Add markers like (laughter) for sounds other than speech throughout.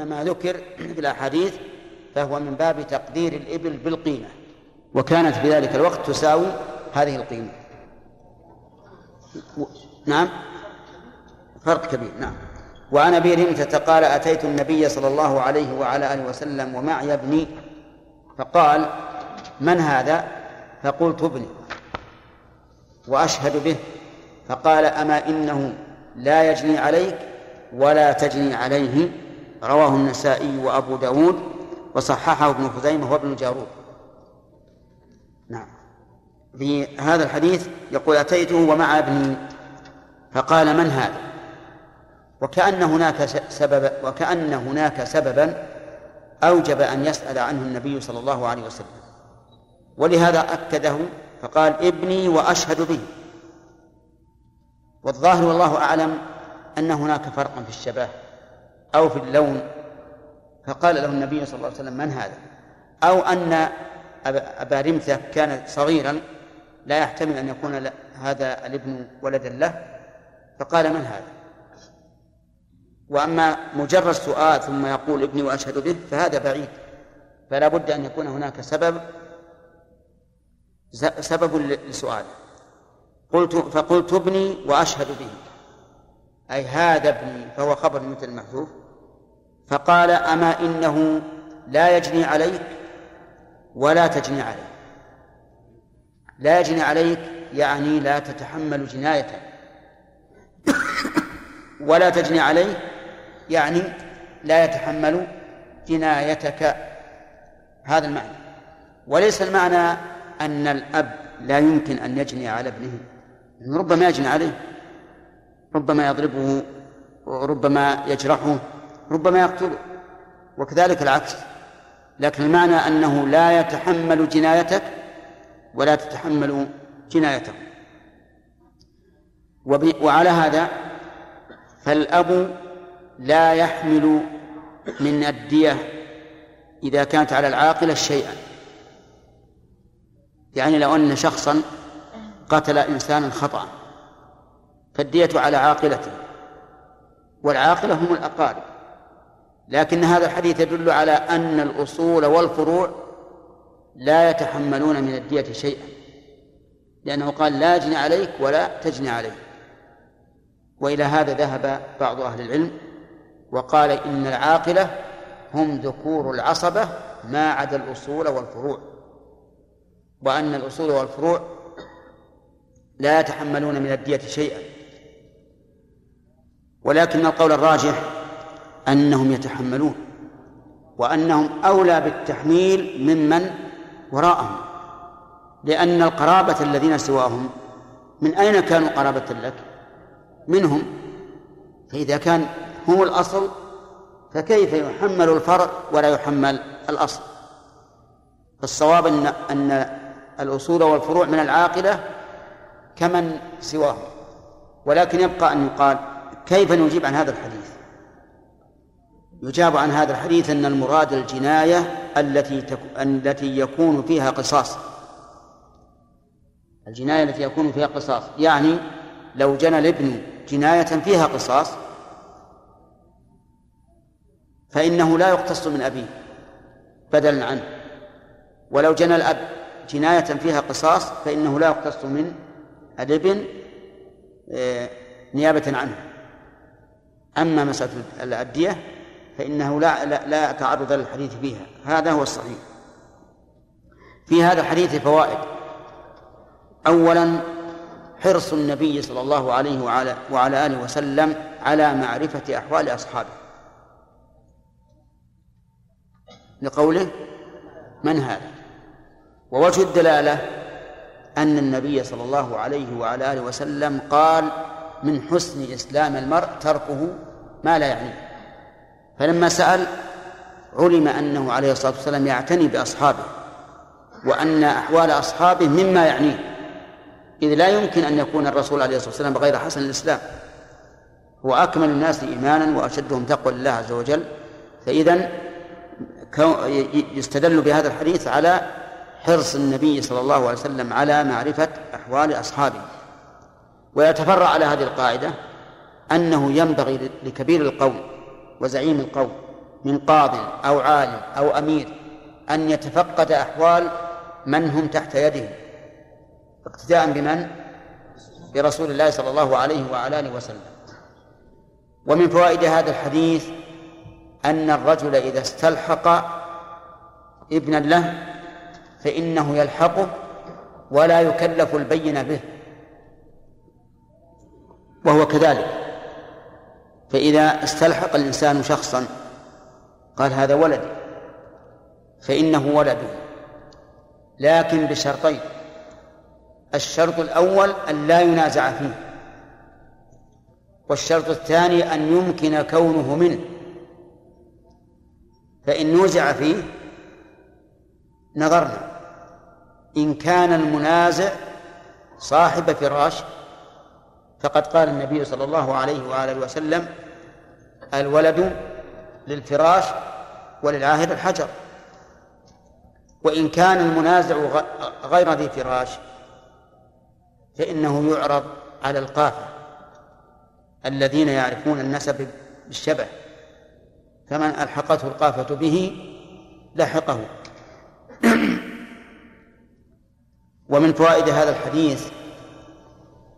ما ذكر في الأحاديث فهو من باب تقدير الإبل بالقيمة وكانت في ذلك الوقت تساوي هذه القيمة. نعم؟ فرق كبير نعم. وعن أبي رمتة قال أتيت النبي صلى الله عليه وعلى آله وسلم ومعي ابني فقال من هذا؟ فقلت ابني. وأشهد به فقال أما إنه لا يجني عليك ولا تجني عليه رواه النسائي وأبو داود وصححه ابن خزيمة وابن جارود. نعم. في هذا الحديث يقول أتيته ومع ابني فقال من هذا؟ وكأن هناك سبب وكأن هناك سببا أوجب أن يسأل عنه النبي صلى الله عليه وسلم. ولهذا أكده فقال ابني وأشهد به. والظاهر والله أعلم أن هناك فرقا في الشبه. أو في اللون. فقال له النبي صلى الله عليه وسلم من هذا؟ أو أن أبا رمثة كان صغيرا لا يحتمل أن يكون هذا الابن ولدا له. فقال من هذا؟ وأما مجرد سؤال ثم يقول ابني وأشهد به فهذا بعيد. فلا بد أن يكون هناك سبب سبب لسؤاله. قلت فقلت ابني وأشهد به. أي هذا ابني فهو خبر مثل المحذوف. فقال أما إنه لا يجني عليك ولا تجني عليه لا يجني عليك يعني لا تتحمل جنايته. ولا تجني عليه يعني لا يتحمل جنايتك. هذا المعنى. وليس المعنى أن الأب لا يمكن أن يجني على ابنه. ربما يجني عليه. ربما يضربه وربما يجرحه. ربما يقتله وكذلك العكس. لكن المعنى أنه لا يتحمل جنايتك ولا تتحمل جنايته وعلى هذا فالأب لا يحمل من الدية إذا كانت على العاقلة شيئا. يعني لو أن شخصا قتل إنسانا خطأ فالدية على عاقلته والعاقلة هم الأقارب. لكن هذا الحديث يدل على أن الأصول والفروع لا يتحملون من الدية شيئا لأنه قال لا أجني عليك ولا تجني عليك. وإلى هذا ذهب بعض أهل العلم وقال إن العاقلة هم ذكور العصبة ما عدا الأصول والفروع وأن الأصول والفروع لا يتحملون من الدية شيئا. ولكن القول الراجح أنهم يتحملون وأنهم أولى بالتحميل ممن وراءهم لأن القرابة الذين سواهم من أين كانوا قرابة لك؟ منهم. فإذا كان هم الأصل فكيف يحمل الفرع ولا يحمل الأصل؟ فالصواب أن أن الأصول والفروع من العاقلة كمن سواهم. ولكن يبقى أن يقال كيف نجيب عن هذا الحديث؟ يجاب عن هذا الحديث أن المراد الجناية التي. التي يكون فيها قصاص. الجناية التي يكون فيها قصاص. يعني لو جنى الابن جناية فيها قصاص فإنه لا يقتص من أبيه بدلا عنه. ولو جنى الأب جناية فيها قصاص فإنه لا يقتص من الابن آه، نيابة عنه. أما مسألة الأدية فإنه لا لا, لا تعرض للحديث فيها. هذا هو الصحيح. في هذا الحديث فوائد. أولا حرص النبي صلى الله عليه وعلى, وعلى آله وسلم على معرفة أحوال أصحابه. لقوله من هذا؟ ووجه الدلالة أن النبي صلى الله عليه وعلى آله وسلم قال من حسن إسلام المرء تركه ما لا يعنيه. فلما سأل علم أنه عليه الصلاة والسلام يعتني بأصحابه وأن أحوال أصحابه مما يعنيه إذ لا يمكن أن يكون الرسول عليه الصلاة والسلام بغير حسن الإسلام. هو أكمل الناس إيمانا وأشدهم تقوى لله عز وجل. فإذا يستدل بهذا الحديث على حرص النبي صلى الله عليه وسلم على معرفة أحوال أصحابه. ويتفرع على هذه القاعدة أنه ينبغي لكبير القوم وزعيم القوم من قاض أو عالم أو أمير أن يتفقد أحوال من هم تحت يده اقتداء بمن؟ برسول الله صلى الله عليه وعلى آله وسلم ومن فوائد هذا الحديث أن الرجل إذا استلحق ابنا له فإنه يلحقه ولا يكلف البين به وهو كذلك فإذا استلحق الإنسان شخصا قال هذا ولدي فإنه ولده. لكن بشرطين الشرط الأول أن لا ينازع فيه والشرط الثاني أن يمكن كونه منه. فإن نوزع فيه نظرنا إن كان المنازع صاحب فراش فقد قال النبي صلى الله عليه وآله وسلم الولد للفراش وللعاهر الحجر. وإن كان المنازع غير ذي فراش فإنه يعرض على القافة الذين يعرفون النسب بالشبه فمن ألحقته القافة به لحقه. (clears throat) ومن فوائد هذا الحديث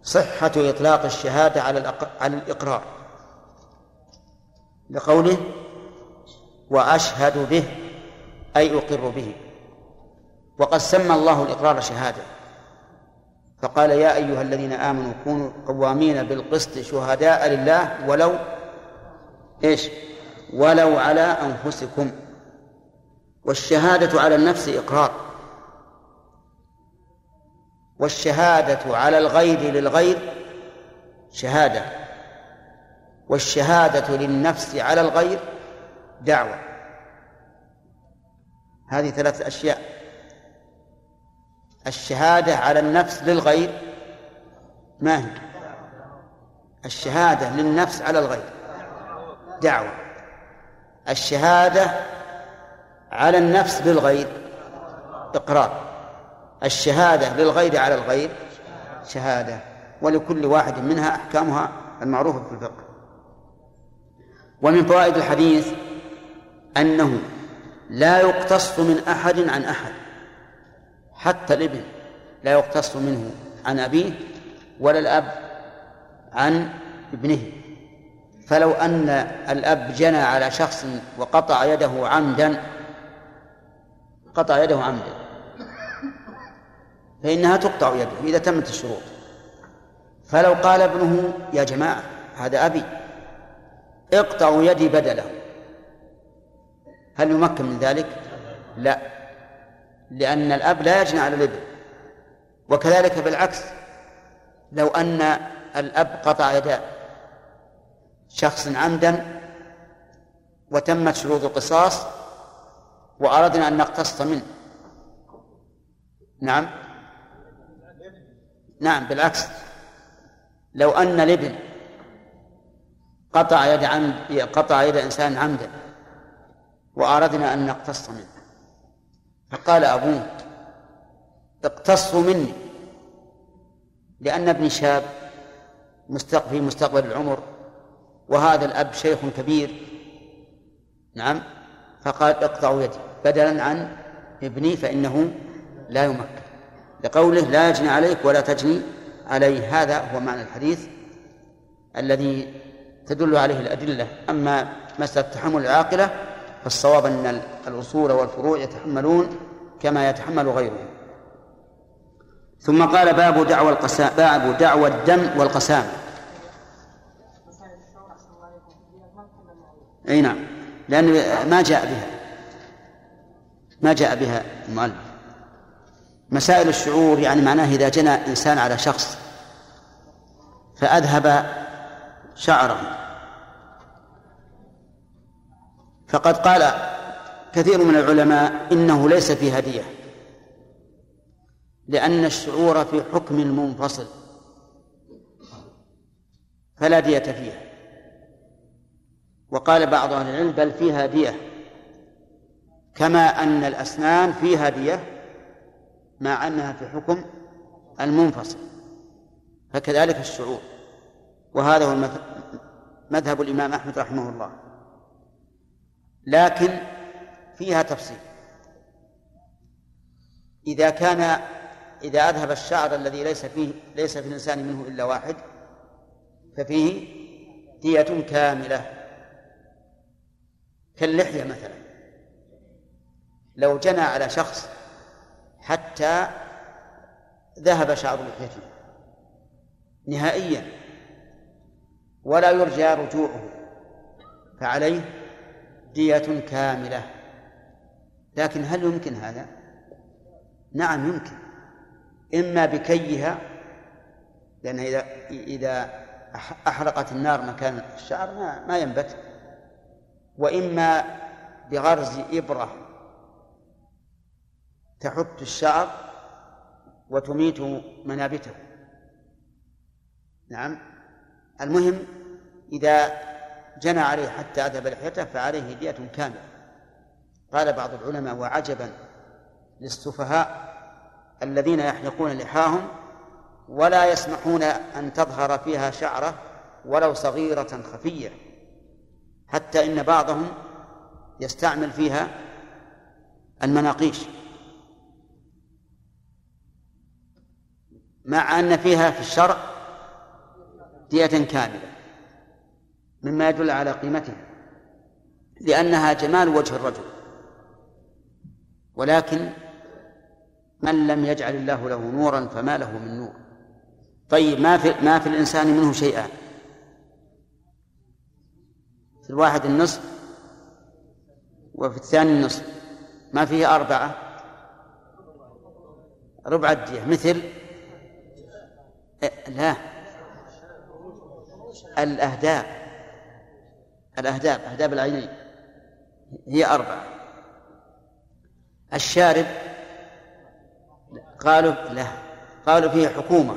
صحة إطلاق الشهادة على الإقرار. لقوله وأشهد به أي أقر به. وقد سمى الله الإقرار شهادة. فقال يا أيها الذين آمنوا كونوا قوامين بالقسط شهداء لله ولو إيش؟ ولو على أنفسكم. والشهادة على النفس إقرار. والشهادة على الغير للغير شهادة. والشهادة للنفس على الغير دعوة. هذه ثلاث أشياء. الشهادة على النفس للغير ما هي؟ الشهادة للنفس على الغير دعوة. الشهادة على النفس للغير إقرار. الشهادة للغير على الغير شهادة. ولكل واحد منها أحكامها المعروفة في الفقه. ومن فوائد الحديث أنه لا يقتص من أحد عن أحد حتى الإبن لا يقتص منه عن أبيه ولا الأب عن ابنه. فلو أن الأب جنى على شخص وقطع يده عمدا قطع يده عمدا فإنها تقطع يده إذا تمت الشروط. فلو قال ابنه يا جماعة هذا أبي اقطعوا يدي بدله. هل يمكن من ذلك؟ لا. لأن الأب لا يجني على الابن. وكذلك بالعكس لو أن الأب قطع يد شخص عمدا وتمت شروط القصاص وأردنا أن نقتص منه. نعم؟ نعم بالعكس. لو أن الابن قطع يد عمد قطع يد إنسان عمدا وأردنا أن نقتص منه. فقال أبوه اقتصوا مني لأن ابني شاب في مستقبل العمر وهذا الأب شيخ كبير. نعم. فقال اقطعوا يدي. بدلا عن ابني فإنه لا يمكن. لقوله لا يجني عليك ولا تجني عليه هذا هو معنى الحديث الذي تدل عليه الأدلة. أما مسألة تحمل العاقلة فالصواب أن الأصول والفروع يتحملون كما يتحمل غيرهم. ثم قال باب دعوى القسام باب دعوى الدم والقسام. أي نعم. لأن ما جاء بها. ما جاء بها المؤلف. مسائل الشعور يعني معناه إذا جنى إنسان على شخص فأذهب شعره فقد قال كثير من العلماء إنه ليس في هدية لأن الشعور في حكم منفصل فلا دية فيها. وقال بعض أهل العلم بل فيها دية كما أن الأسنان فيها دية مع أنها في حكم المنفصل فكذلك الشعور. وهذا هو مذهب الإمام أحمد رحمه الله. لكن فيها تفصيل. إذا كان إذا أذهب الشعر الذي ليس فيه ليس في الإنسان منه إلا واحد ففيه دية كاملة. كاللحية مثلا. لو جنى على شخص حتى ذهب شعر لحيته. نهائيا. ولا يرجى رجوعه فعليه دية كاملة. لكن هل يمكن هذا؟ نعم يمكن. إما بكيها لأن إذا إذا أحرقت النار مكان الشعر ما, ما ينبت. وإما بغرز إبرة تحت الشعر وتميت منابته. نعم. المهم إذا جنى عليه حتى أذهب لحيته فعليه دية كاملة. قال بعض العلماء وعجبا للسفهاء الذين يحلقون لحاهم ولا يسمحون أن تظهر فيها شعرة ولو صغيرة خفية حتى إن بعضهم يستعمل فيها المناقيش. مع أن فيها في الشرع دية كاملة مما يدل على قيمتها لأنها جمال وجه الرجل. ولكن من لم يجعل الله له نورا فما له من نور؟ طيب ما في ما في الإنسان منه شيئان في الواحد النصف وفي الثاني النصف. ما فيه أربعة؟ ربع الدية. مثل؟ لا. الأهداب. الأهداب أهداب العينين. هي أربعة. الشارب قالوا لا قالوا فيه حكومة.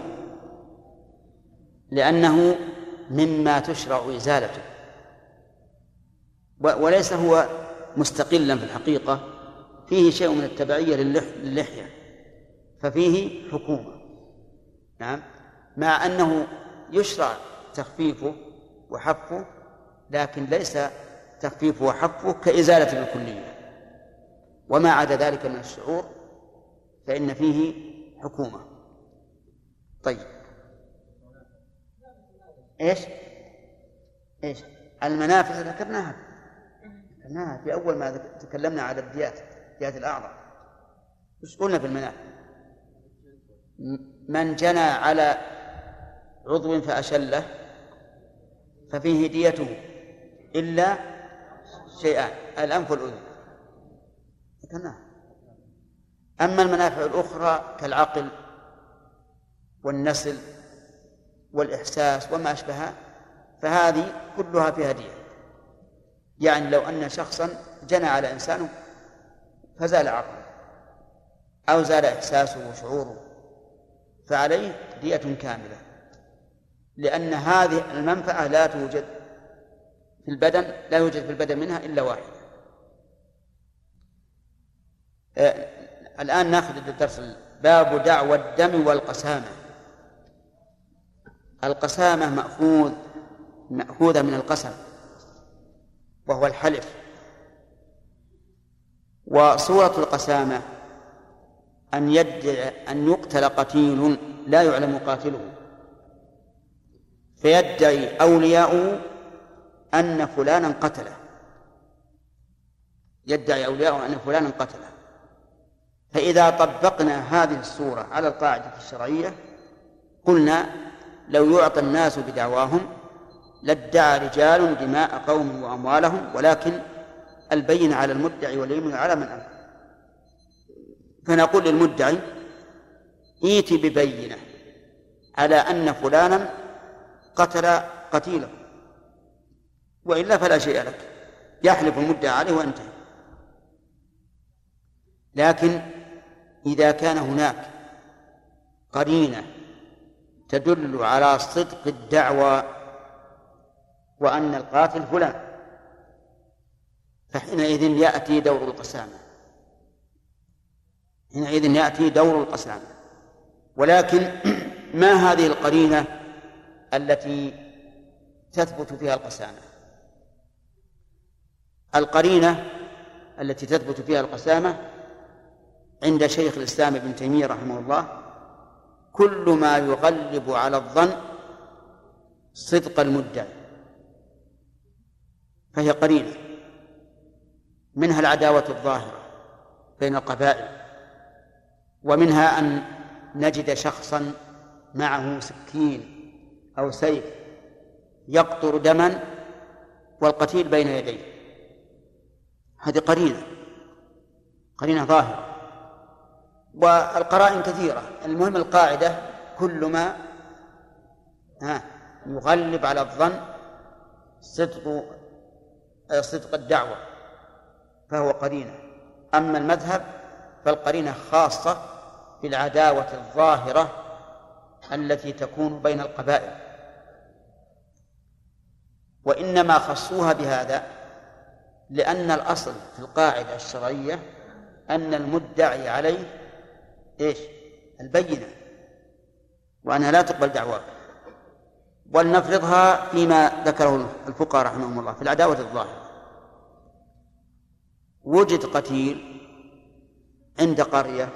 لأنه مما تشرع إزالته. وليس هو مستقلا في الحقيقة. فيه شيء من التبعية للحية. ففيه حكومة. نعم؟ مع أنه يشرع تخفيفه وحفه لكن ليس تخفيفه وحفه كإزالة بالكلية وما عدا ذلك من الشعور فإن فيه حكومة طيب إيش؟ إيش؟ المنافع ذكرناها ذكرناها في أول ما تكلمنا على الديات ديات الأعضاء وش قلنا في المنافع؟ من جنى على عضو فأشله ففيه ديته إلا شيئان الأنف والأذن. ذكرناها أما المنافع الأخرى كالعقل والنسل والإحساس وما أشبهها فهذه كلها فيها دية يعني لو أن شخصا جنى على إنسان فزال عقله أو زال إحساسه وشعوره فعليه دية كاملة. لأن هذه المنفعة لا توجد في البدن لا يوجد في البدن منها إلا واحدة آه، الآن نأخذ الدرس باب دعوى الدم والقسامة. القسامة مأخوذ مأخوذة من القسم وهو الحلف. وصورة القسامة أن يدعي أن يقتل قتيل لا يعلم قاتله. فيدعي أولياؤه أن فلانا قتله. يدعي أولياؤه أن فلانا قتله. فإذا طبقنا هذه الصورة على القاعدة الشرعية قلنا لو يعطى الناس بدعواهم لادعى رجال دماء قوم وأموالهم ولكن البين على المدعي واليمين على من أنكر فنقول للمدعي ائت ببينة على أن فلانا قتل قتيله وإلا فلا شيء لك يحلف المدعي عليه وانتهى لكن إذا كان هناك قرينة تدل على صدق الدعوى وأن القاتل فلان فحينئذ يأتي دور القسامة. حينئذ يأتي دور القسامة. ولكن (clears throat) ما هذه القرينة التي تثبت فيها القسامة. القرينة التي تثبت فيها القسامة عند شيخ الإسلام ابن تيمية رحمه الله كل ما يغلب على الظن صدق المدعي. فهي قرينة. منها العداوة الظاهرة بين القبائل ومنها أن نجد شخصا معه سكين. أو سيف يقطر دما والقتيل بين يديه. هذه قرينة قرينة ظاهرة. والقرائن كثيرة. المهم القاعدة كل ما يغلب على الظن صدق صدق الدعوة فهو قرينة. أما المذهب فالقرينة خاصة بالعداوة الظاهرة التي تكون بين القبائل. وإنما خصوها بهذا لأن الأصل في القاعدة الشرعية أن المدعي عليه إيش؟ البينة. وأنها لا تقبل دعواه. ولنفرضها فيما ذكره الفقهاء رحمهم الله في العداوة الظاهرة. وجد قتيل عند قرية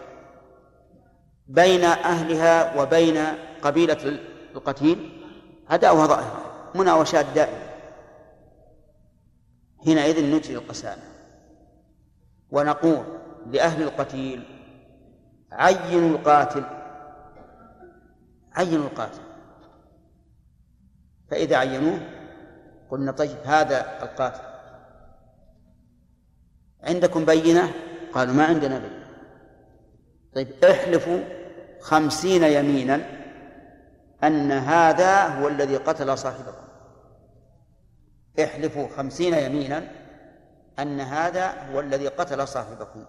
بين أهلها وبين قبيلة القتيل عداوة ظاهرة مناوشات دائمة. حينئذ نجري القسامة. ونقول لأهل القتيل عينوا القاتل عينوا القاتل. فإذا عينوه قلنا طيب هذا القاتل. عندكم بينة؟ قالوا ما عندنا بينة. طيب احلفوا خمسين يمينا أن هذا هو الذي قتل صاحبكم. احلفوا خمسين يمينا أن هذا هو الذي قتل صاحبكم.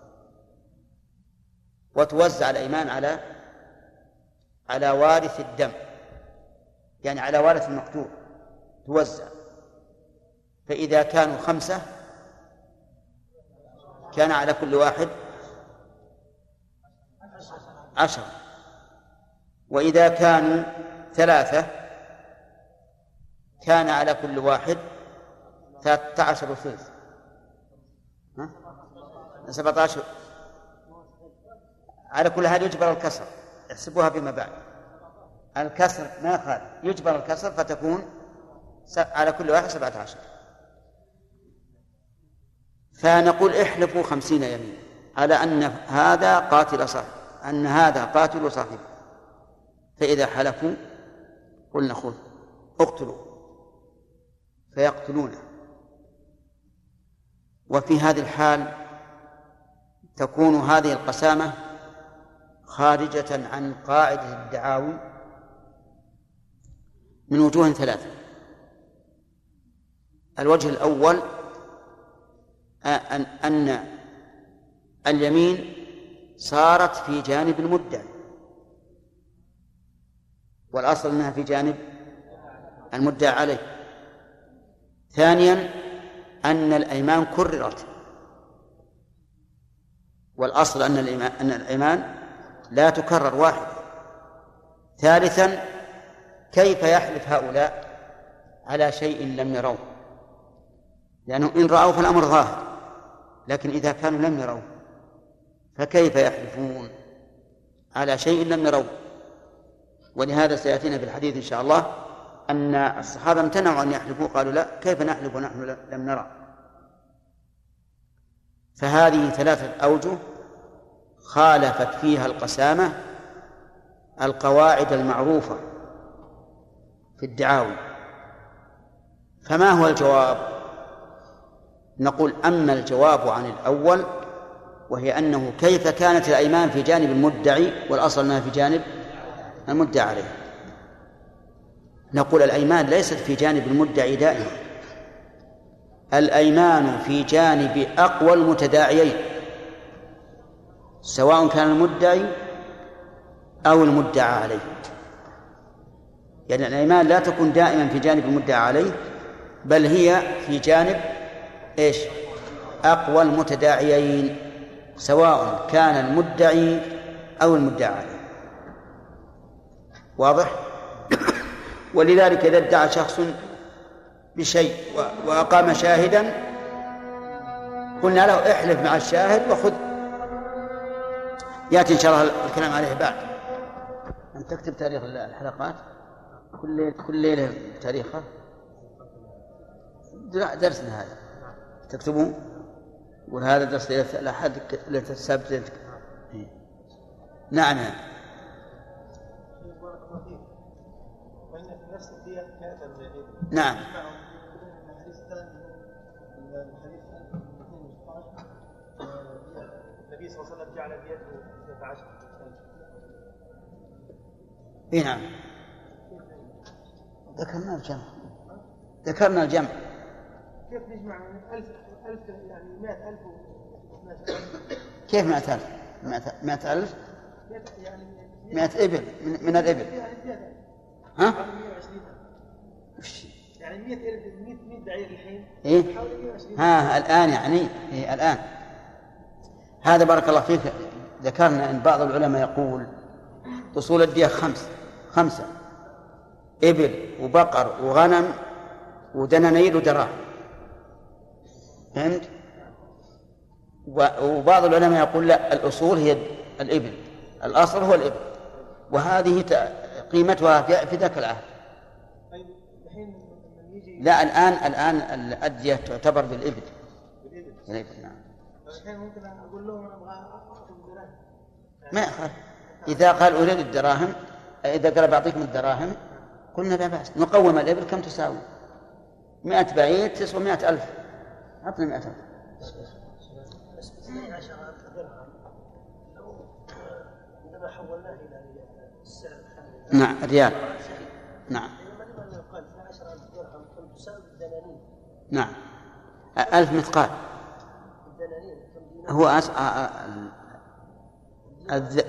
وتوزع الأيمان على على وارث الدم يعني على وارث المقتول. توزع. فإذا كانوا خمسة كان على كل واحد عشرة. وإذا كانوا ثلاثة كان على كل واحد ثلاثة عشر وثلث سبعة عشر. على كل حال يجبر الكسر. احسبوها فيما بعد. الكسر ما يخالف. يجبر الكسر فتكون على كل واحد سبعة عشر. فنقول احلفوا خمسين يمين على أن هذا قاتل صاحب أن هذا قاتل صاحبه فإذا حلفوا قلنا خذ اقتلوا. فيقتلونه. وفي هذه الحال تكون هذه القسامة خارجة عن قاعدة الدعاوي من وجوه ثلاثة. الوجه الأول أن اليمين صارت في جانب المدعي والأصل أنها في جانب المدعى عليه. ثانيا أن الأيمان كررت. والأصل أن الإيمان أن الأيمان لا تكرر واحدة ثالثا كيف يحلف هؤلاء على شيء لم يروه؟ لأنه إن رأوا فالأمر ظاهر لكن إذا كانوا لم يروه فكيف يحلفون على شيء لم يروه؟ ولهذا سيأتينا في الحديث إن شاء الله أن الصحابة امتنعوا أن يحلفوا قالوا لا كيف نحلف ونحن لم نرى؟ فهذه ثلاثة أوجه خالفت فيها القسامة القواعد المعروفة في الدعاوي. فما هو الجواب؟ نقول أما الجواب عن الأول وهي أنه كيف كانت الأيمان في جانب المدعي والأصل أنها في جانب المدعى عليه. نقول الأيمان ليست في جانب المدعي دائما الأيمان في جانب أقوى المتداعيين سواء كان المدعي أو المدعى عليه يعني الأيمان لا تكون دائما في جانب المدعى عليه بل هي في جانب إيش؟ أقوى المتداعيين سواء كان المدعي أو المدعى عليه واضح؟ ولذلك إذا ادعى شخص بشيء وأقام شاهدا قلنا له احلف مع الشاهد وخذ. يأتي إن شاء الله الكلام عليه بعد. ان تكتب تاريخ الحلقات؟ كل ليله كل ليلة تاريخها؟ درسنا هذا تكتبون؟ يقول هذا درس ليله الاحد ليلة السبت. نعم نعم. نعم. النبي صلى الله عليه وسلم جعل بيده 12 إي نعم. ذكرنا الجمع. ذكرنا الجمع. كيف نجمع من ألف ألف يعني مئة ألف كيف مئة ألف؟ مئة ألف؟ يعني مئة إبل من الإبل. ها؟ يعني 100 100 بعير الحين. إيه؟ ها الآن يعني إيه الآن. هذا بارك الله فيك. ذكرنا أن بعض العلماء يقول أصول الدية خمس خمسة. إبل وبقر وغنم ودنانير ودراهم. فهمت؟ وبعض العلماء يقول لا الأصول هي الإبل. الأصل هو الإبل. وهذه قيمتها في ذاك العهد. لا الآن الآن الأدية تعتبر بالإبل. بالإبل نعم. الحين ممكن أقول لهم أنا أبغى ما يخالف إذا قال أريد الدراهم إذا قال بعطيكم الدراهم قلنا لا بأس. نقوم الإبل كم تساوي؟ مئة بعير تسوى مئة ألف. أعطني مئة ألف نعم ريال. نعم. نعم. ألف مثقال. هو أس...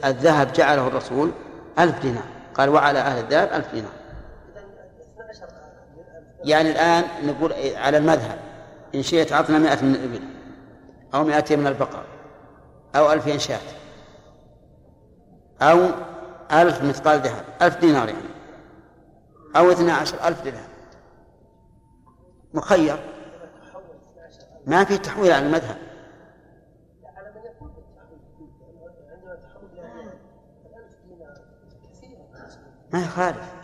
الذهب جعله الرسول ألف دينار. قال وعلى أهل الذهب ألف دينار. يعني الآن نقول على المذهب إن شئت عطنا مئة من الإبل أو مئتين من البقر أو ألفين شاة أو ألف مثقال ذهب ألف دينار يعني أو اثنا عشر ألف درهم. مخير. ما في تحويل على المذهب. ما يخالف.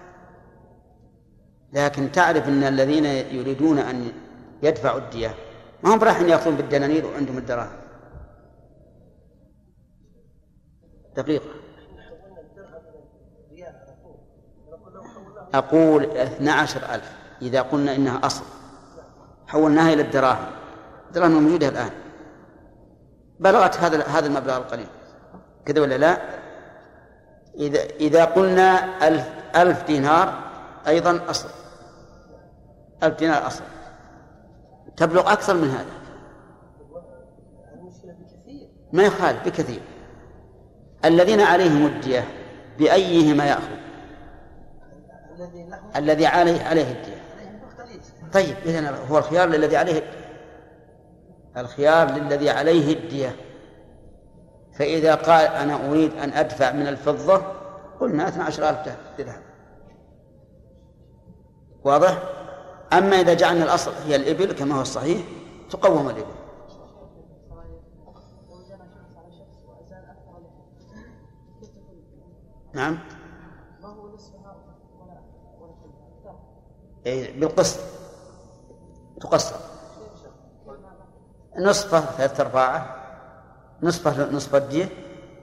لكن تعرف إن الذين يريدون أن يدفعوا الدية ما هم رايحين يأخذون بالدنانير وعندهم الدراهم. دقيقة. أقول اثنا عشر ألف إذا قلنا إنها أصل. حولناها إلى الدراهم الدراهم موجودة الآن. بلغت هذا هذا المبلغ القليل. كذا ولا لا؟ إذا إذا قلنا ألف ألف دينار أيضا أصل. ألف دينار أصل. تبلغ أكثر من هذا. ما يخالف بكثير. الذين عليهم الدية بأيهما يأخذ؟ الذي عليه عليه الدية. طيب إذن هو الخيار للذي عليه الخيار للذي عليه الدية. فإذا قال أنا أريد أن أدفع من الفضة قلنا 12000 درهم. واضح؟ أما إذا جعلنا الأصل هي الإبل كما هو الصحيح تقوم الإبل. نعم. أي بالقسط. تقسط. نصفه ثلاثة أرباعه نصفه نصف الدية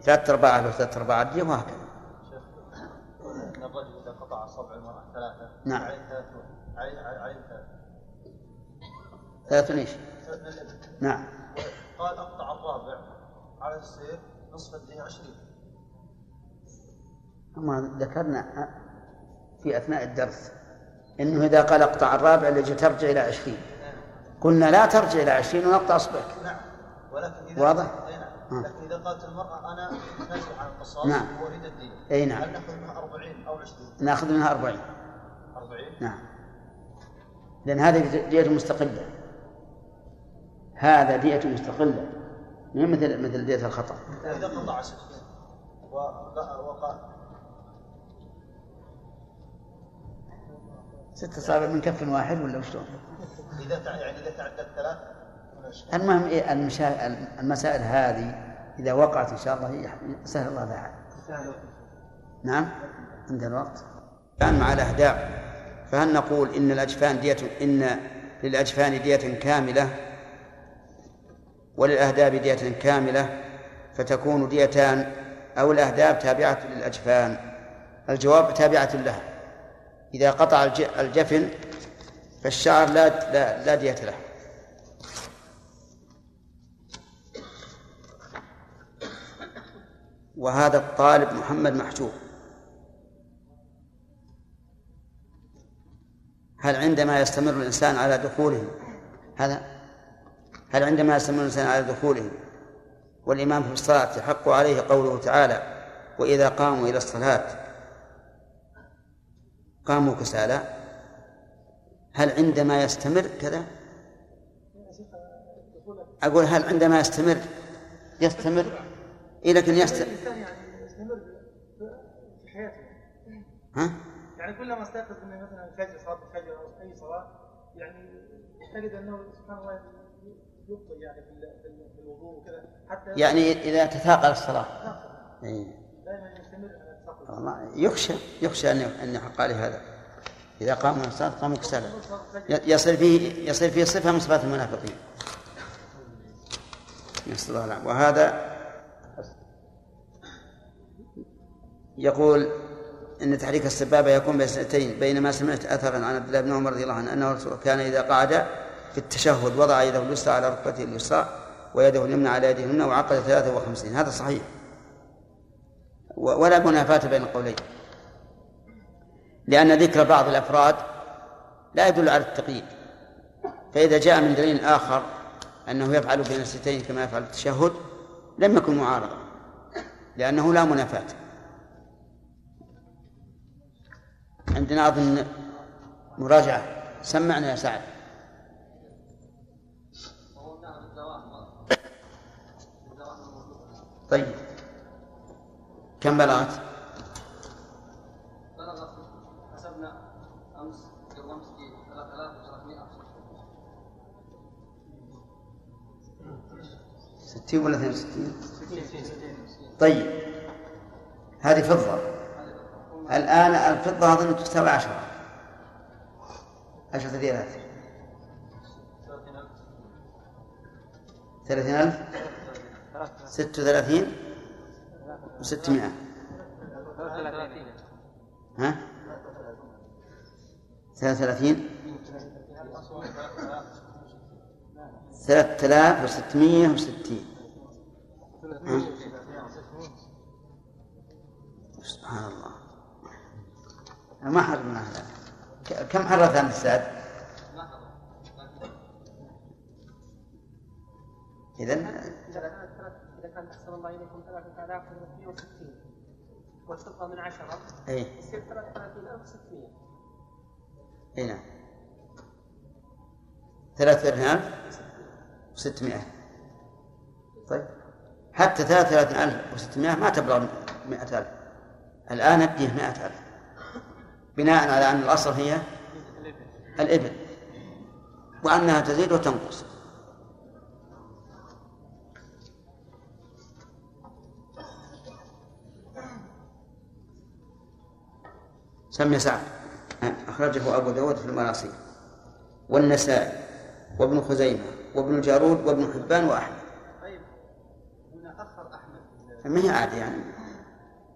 ثلاثة أرباعه له ثلاثة أرباع الدية وهكذا. الرجل إذا قطع أصابع المرأة ثلاثة نعم. عليه ثلاثة عليه ثلاثة إيش؟ نعم. قال أقطع الرابع على السير نصف الدية عشرين. ما ذكرنا في أثناء الدرس إنه إذا قال أقطع الرابع اللي ترجع إلى عشرين. قلنا لا ترجع إلى عشرين ونقطع اصبعك نعم. ولكن إذا واضح؟ نعم. لكن إذا قالت المرأة أنا نازل عن القصاص نعم. وأريد الدين أي نعم. هل نأخذ منها 40 أو 20 نأخذ منها 40 40 نعم. لأن هذه دية مستقلة. هذا دية مستقلة. مو مثل مثل دية الخطأ. إذا قطع ست وقال ست أصابع من كف واحد ولا وشلون؟ إذا يعني إذا تعدت ثلاث المهم إيه المشا... المسائل هذه إذا وقعت إن شاء الله سهل الله لها نعم؟ عند الوقت. الآن مع الأهداف فهل نقول إن الأجفان دية إن للأجفان دية كاملة؟ وللأهداب دية كاملة فتكون ديتان أو الأهداب تابعة للأجفان؟ الجواب تابعة لها إذا قطع الجفن فالشعر لا لا, لا دية له. وهذا الطالب محمد محجوب. هل عندما يستمر الإنسان على دخوله هذا هل عندما يستمر الإنسان على دخوله والإمام في الصلاة يحق عليه قوله تعالى وإذا قاموا إلى الصلاة قاموا كسالى هل عندما يستمر كذا؟ أقول هل عندما يستمر يستمر؟ إيه لكن يستمر الإنسان يعني يستمر في حياته. ها؟ يعني كلما استيقظ من مثلا الفجر صلاة الفجر أو أي صلاة يعني تجد أنه سبحان الله يبطئ يعني في ال- في ال- في الوضوء وكذا حتى يعني إذا تثاقل الصلاة. إيه. دائما يستمر. يخشى يخشى أن أن يحق عليه هذا. إذا من الصلاة قاموا كسالى. يصير فيه يصير فيه صفة من صفات المنافقين. نسأل الله العافية. وهذا يقول إن تحريك السبابة يكون بين سنتين بينما سمعت اثرا عن عبد الله بن عمر رضي الله عنه أنه كان إذا قعد في التشهد وضع يده اليسرى على ركبته اليسرى ويده اليمنى على يده اليمنى وعقد 53 هذا صحيح. ولا منافاة بين القولين لأن ذكر بعض الأفراد لا يدل على التقييد. فإذا جاء من دليل آخر أنه يفعل بين الستين كما يفعل التشهد لم يكن معارضة لأنه لا منافاة. عندنا أظن مراجعة. سمعنا يا سعد. طيب. كم بلغت؟ بلغت حسبنا أمس قبل امس في 3300 ستين ولا اثنين وستين؟ طيب. هذه فضة. الآن الفضة أظن تساوي عشرة. عشرة ريالات. ثلاثين ألف. ست وثلاثين؟ وستمائة ها؟ ثلاثة وثلاثين؟ ثلاثة آلاف وستمائة وستين؟ سبحان الله. ما حرمنا هذا. كم حرث أنت السعد؟ إذا إذا كان أحسن الله إليكم 3360 والفضة من عشرة. إيه. يصير 33600 اي نعم. ثلاثة ألف وستمائة. طيب. حتى ثلاثة ألف وستمائة ما تبلغ مائة ألف. الآن ابديه مائة ألف. بناء على أن الأصل هي الإبل. وأنها تزيد وتنقص. سمي سعد. أخرجه أبو داود في المراسيل والنسائي وابن خزيمة وابن الجارود وابن حبان وأحمد. طيب هنا أخر أحمد. ما هي عادة يعني؟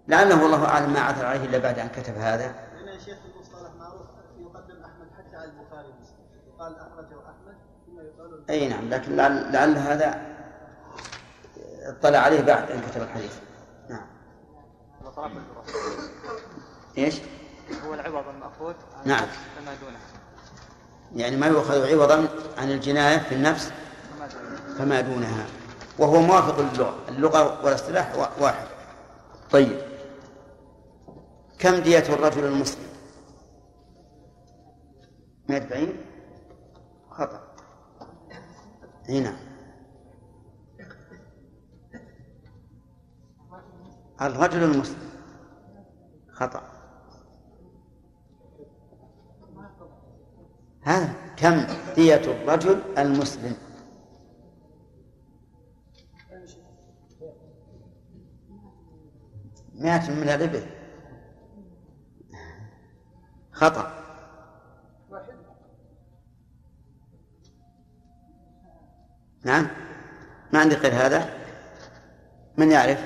لعله والله أعلم ما عثر عليه إلا بعد أن كتب هذا. شيخ المصطلح معروف يقدم أحمد حتى على البخاري ومسلم. أحمد ثم يقال أي نعم لكن لعل, لعل هذا اطلع عليه بعد أن كتب الحديث. نعم. إيش؟ هو العوض المأخوذ نعم. فما دونه. يعني ما يؤخذ عوضا عن الجناية في النفس؟ فما دونه. فما دونها. وهو موافق للغة. اللغة والاصطلاح وا- واحد. طيب. كم دية الرجل المسلم؟ مئة بعير خطأ. هنا. الرجل المسلم. خطأ. هذا كم دية الرجل المسلم؟ مئة من الإبل. خطأ. نعم. ما عندي غير هذا؟ من يعرف؟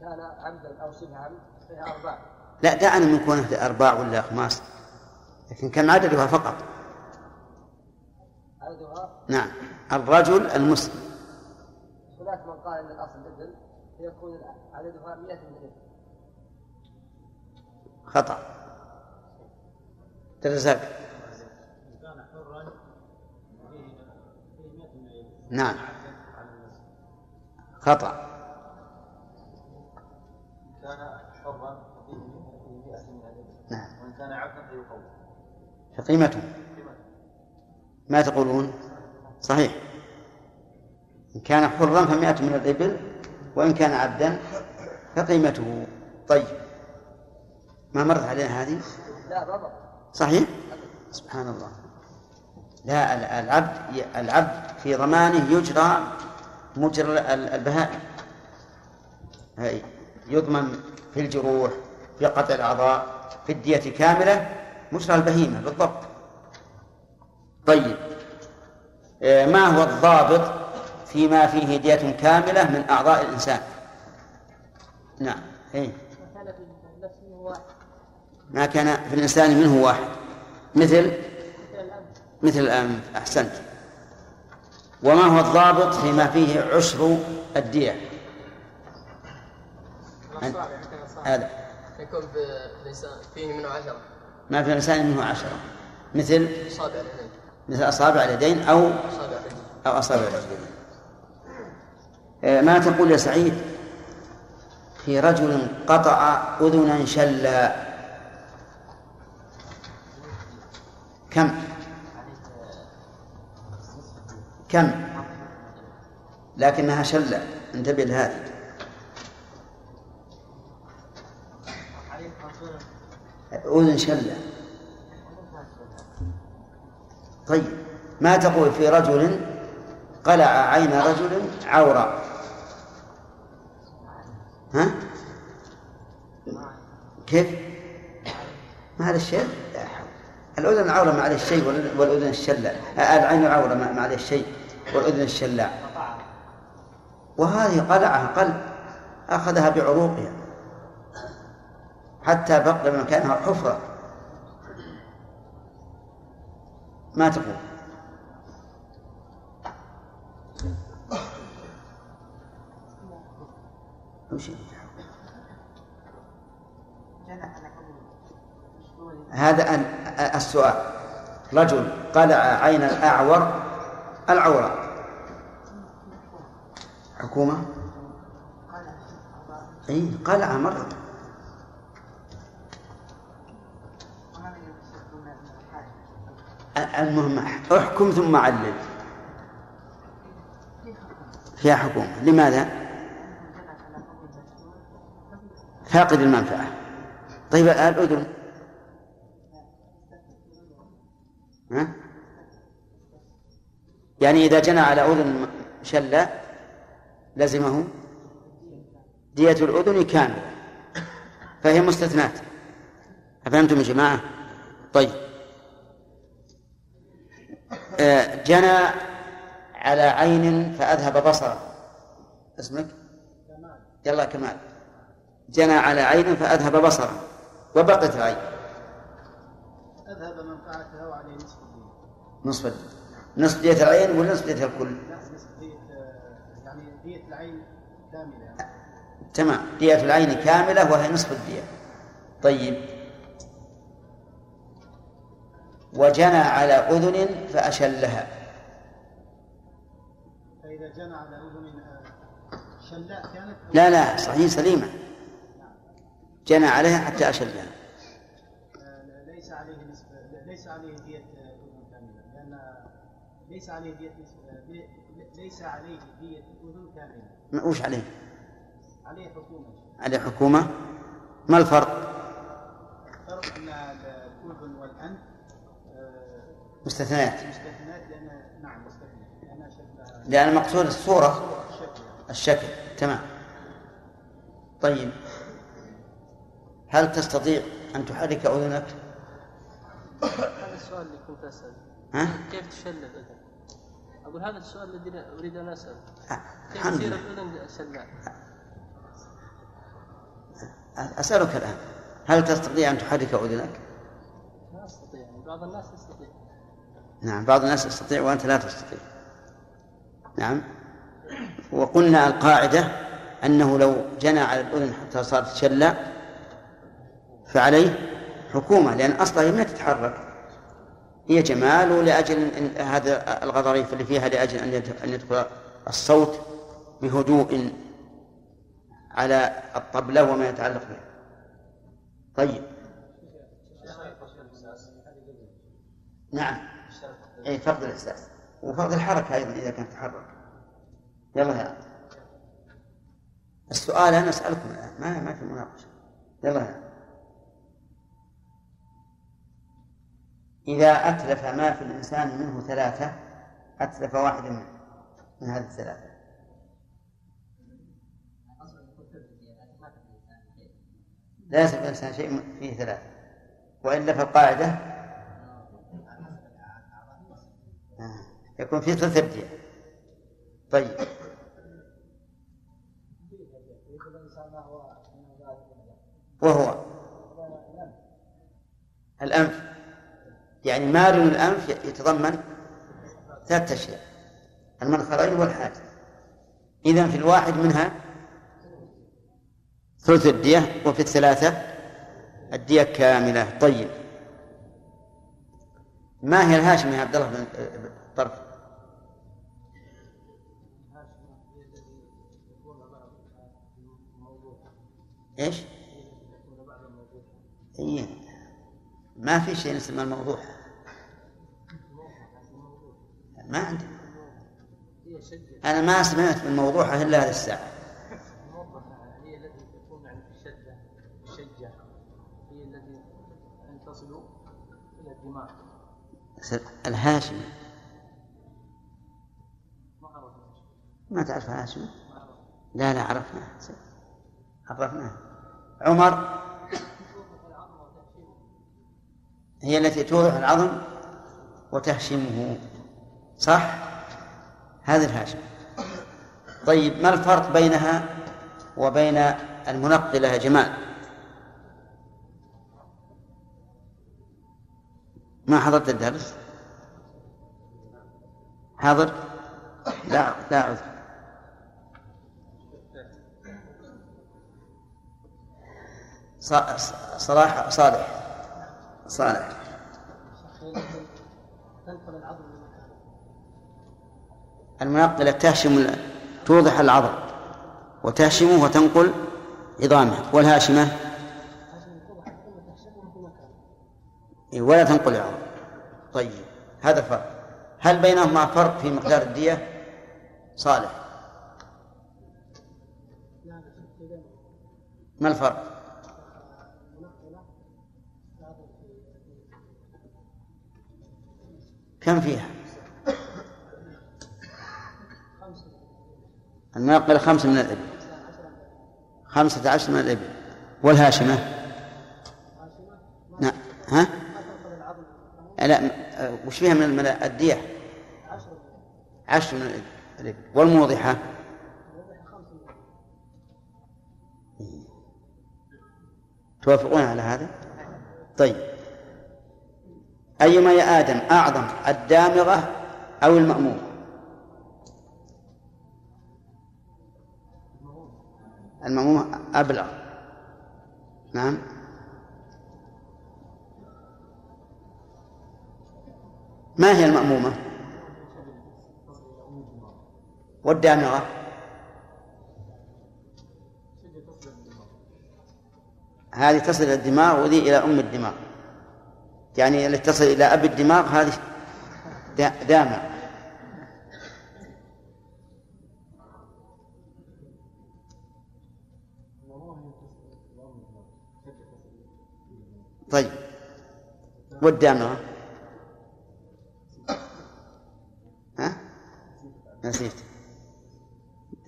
كان عمدا أو شبه عمد فيها أرباع. لا دعنا من كونه أرباع ولا أخماس لكن كم عددها فقط. عددها؟ نعم. الرجل المسلم. هناك من قال إن الأصل ابن فيكون عددها 100 من الابل خطأ. ترزق كان حرا فيه فيه 100 من الإبل. نعم. خطأ كان حرا فيه 100 من الإبل. نعم وإن كان عبدا فيقوم فقيمته ما تقولون؟ صحيح. إن كان حرا فمائة من الإبل وإن كان عبدا فقيمته. طيب. ما مرت علينا هذه؟ صحيح؟ سبحان الله. لا ال- العبد العبد في ضمانه يجرى مجرى ال- البهائم. يضمن في الجروح في قطع الأعضاء في الدية كاملة مجرى البهيمة بالضبط. طيب. آه، ما هو الضابط فيما فيه دية كاملة من أعضاء الإنسان؟ نعم. إيه. ما كان في الإنسان منه واحد. مثل؟ مثل الأنف. أحسنت. وما هو الضابط فيما فيه عشر الدية؟ الاصابع هذا. يكون في فيه منه عشره ما في الإنسان منه عشرة. مثل أصابع اليدين. مثل أصابع اليدين أو الرجل أو أصابع الرجلين آه، ما تقول يا سعيد؟ في رجل قطع أذنا شلا. كم؟ كم؟ لكنها شلة. انتبه لهذه. أذن شلة. طيب ما تقول في رجل قلع عين رجل عورة؟ ها؟ كيف؟ ما هذا الشيء؟ لا حول. الأذن عورة ما عليه شيء والأذن- الشلة. العين عورة ما ما عليه شيء والأذن الشلاع وهذه قلعها قلب أخذها بعروقها. حتى بقي مكانها حفرة. ما تقول؟ هذا ال- السؤال. رجل قلع عين الأعور العورة. حكومة؟ اي قلع مرة المهم احكم ثم علل. فيها حكومة. لماذا؟ فاقد المنفعة. طيب الأذن؟ ها؟ يعني إذا جنى على أذن شلة لزمه؟ دية الأذن كاملة. فهي مستثنات أفهمتم يا جماعة؟ طيب. جنى على عين فأذهب بصره. اسمك؟ يلا كمال. جنى على عين فأذهب بصره. وبقت العين أذهب منفعتها وعليه نصف الدين. نصف الدين. نصف دية العين ولا نصف دية الكل؟ لا نصف دية آه، يعني دية العين كاملة. تمام. دية العين كاملة وهي نصف الدية. طيب. وجنى على أذن فأشلها. فإذا جنى على أذن شلاء كانت لا لا صحيح سليمة. جنى عليها حتى أشلها. آه، ليس عليه نصف ليس عليه دية أذن كاملة لأن ليس عليه دية آه، لي- ليس عليه دية أذن كاملة. ما- وش عليه؟ عليه حكومة. عليه حكومة. ما الفرق؟ فرق أن الأذن والأنف مستثنيات مستثنات لأن نعم المقصود الصورة الشكل تمام طيب هل تستطيع أن تحرك أذنك؟ هذا السؤال اللي كنت أسأل ها؟ كيف تشل الأذن؟ أقول هذا السؤال الذي أريد أن أسأل كيف الحمد تصير لله الأذن شلاء؟ أسألك الآن هل تستطيع أن تحرك أذنك؟ لا أستطيع يعني بعض الناس يستطيع نعم بعض الناس يستطيع وأنت لا تستطيع. نعم. وقلنا القاعدة أنه لو جنى على الأذن حتى صارت شلة فعليه حكومة لأن أصلها هي ما تتحرك. هي جمال ولأجل إن- هذا الغضاريف اللي فيها لأجل أن يدخل الصوت بهدوء على الطبلة وما يتعلق بها طيب. نعم. أي فرض الإحساس. وفرض الحركة أيضا إذا كانت تتحرك يلا يا السؤال أنا أسألكم الآن ما ما في مناقشة. يلا يا إذا أتلف ما في الإنسان منه ثلاثة أتلف واحدا منه من هذه الثلاثة. لا يصل الإنسان شيء فيه ثلاثة. والا فالقاعده يكون في ثلث أبدية. طيب. وهو. الأنف. يعني مارن الأنف يتضمن ثلاثة أشياء. المنخرين والحاجز. إذا في الواحد منها ثلث الدية وفي الثلاثة الدية كاملة. طيب. ما هي الهاشم يا عبد الله بن طرف. إيش؟ إيه. ما في شيء اسمه الموضوع. ما عندي. أنا ما سمعت بالموضوع إلا هذه الساعة. موضحه هي التي تكون تشجع هي التي تصل إلى الدماغ. الهاشمي. ما تعرف عرفنا لا لا عرفناه. عرفناه. عمر. هي التي توضح العظم وتهشمه. صح؟ هذه الهاشم. طيب ما الفرق بينها وبين المنقلة يا جمال؟ ما حضرت الدرس؟ حاضر؟ لا لا عذر صلاح صالح. صالح. المنقلة تهشم توضح العظم وتهشمه وتنقل عظامه. والهاشمة؟ إيه، ولا تنقل العظم. طيب هذا فرق. هل بينهما فرق في مقدار الدية؟ صالح. ما الفرق منقله العظم في كم فيها؟ المنقلة خمسة من الإبل. خمسة عشر من الإبل. والهاشمة؟ نعم. ها؟ لا وش فيها من الدية عشر من الإبل. والموضحة. توافقون على هذا؟ طيب. أيما يا آدم أعظم الدامغة أو المأمومة المأمومة أبلغ. نعم. ما هي المأمومة؟ والدامغة. هذه تصل إلى الدماغ وذي إلى أم الدماغ. يعني اللي تصل إلى أب الدماغ هذه دا- دامع طيب. والدامغة ها؟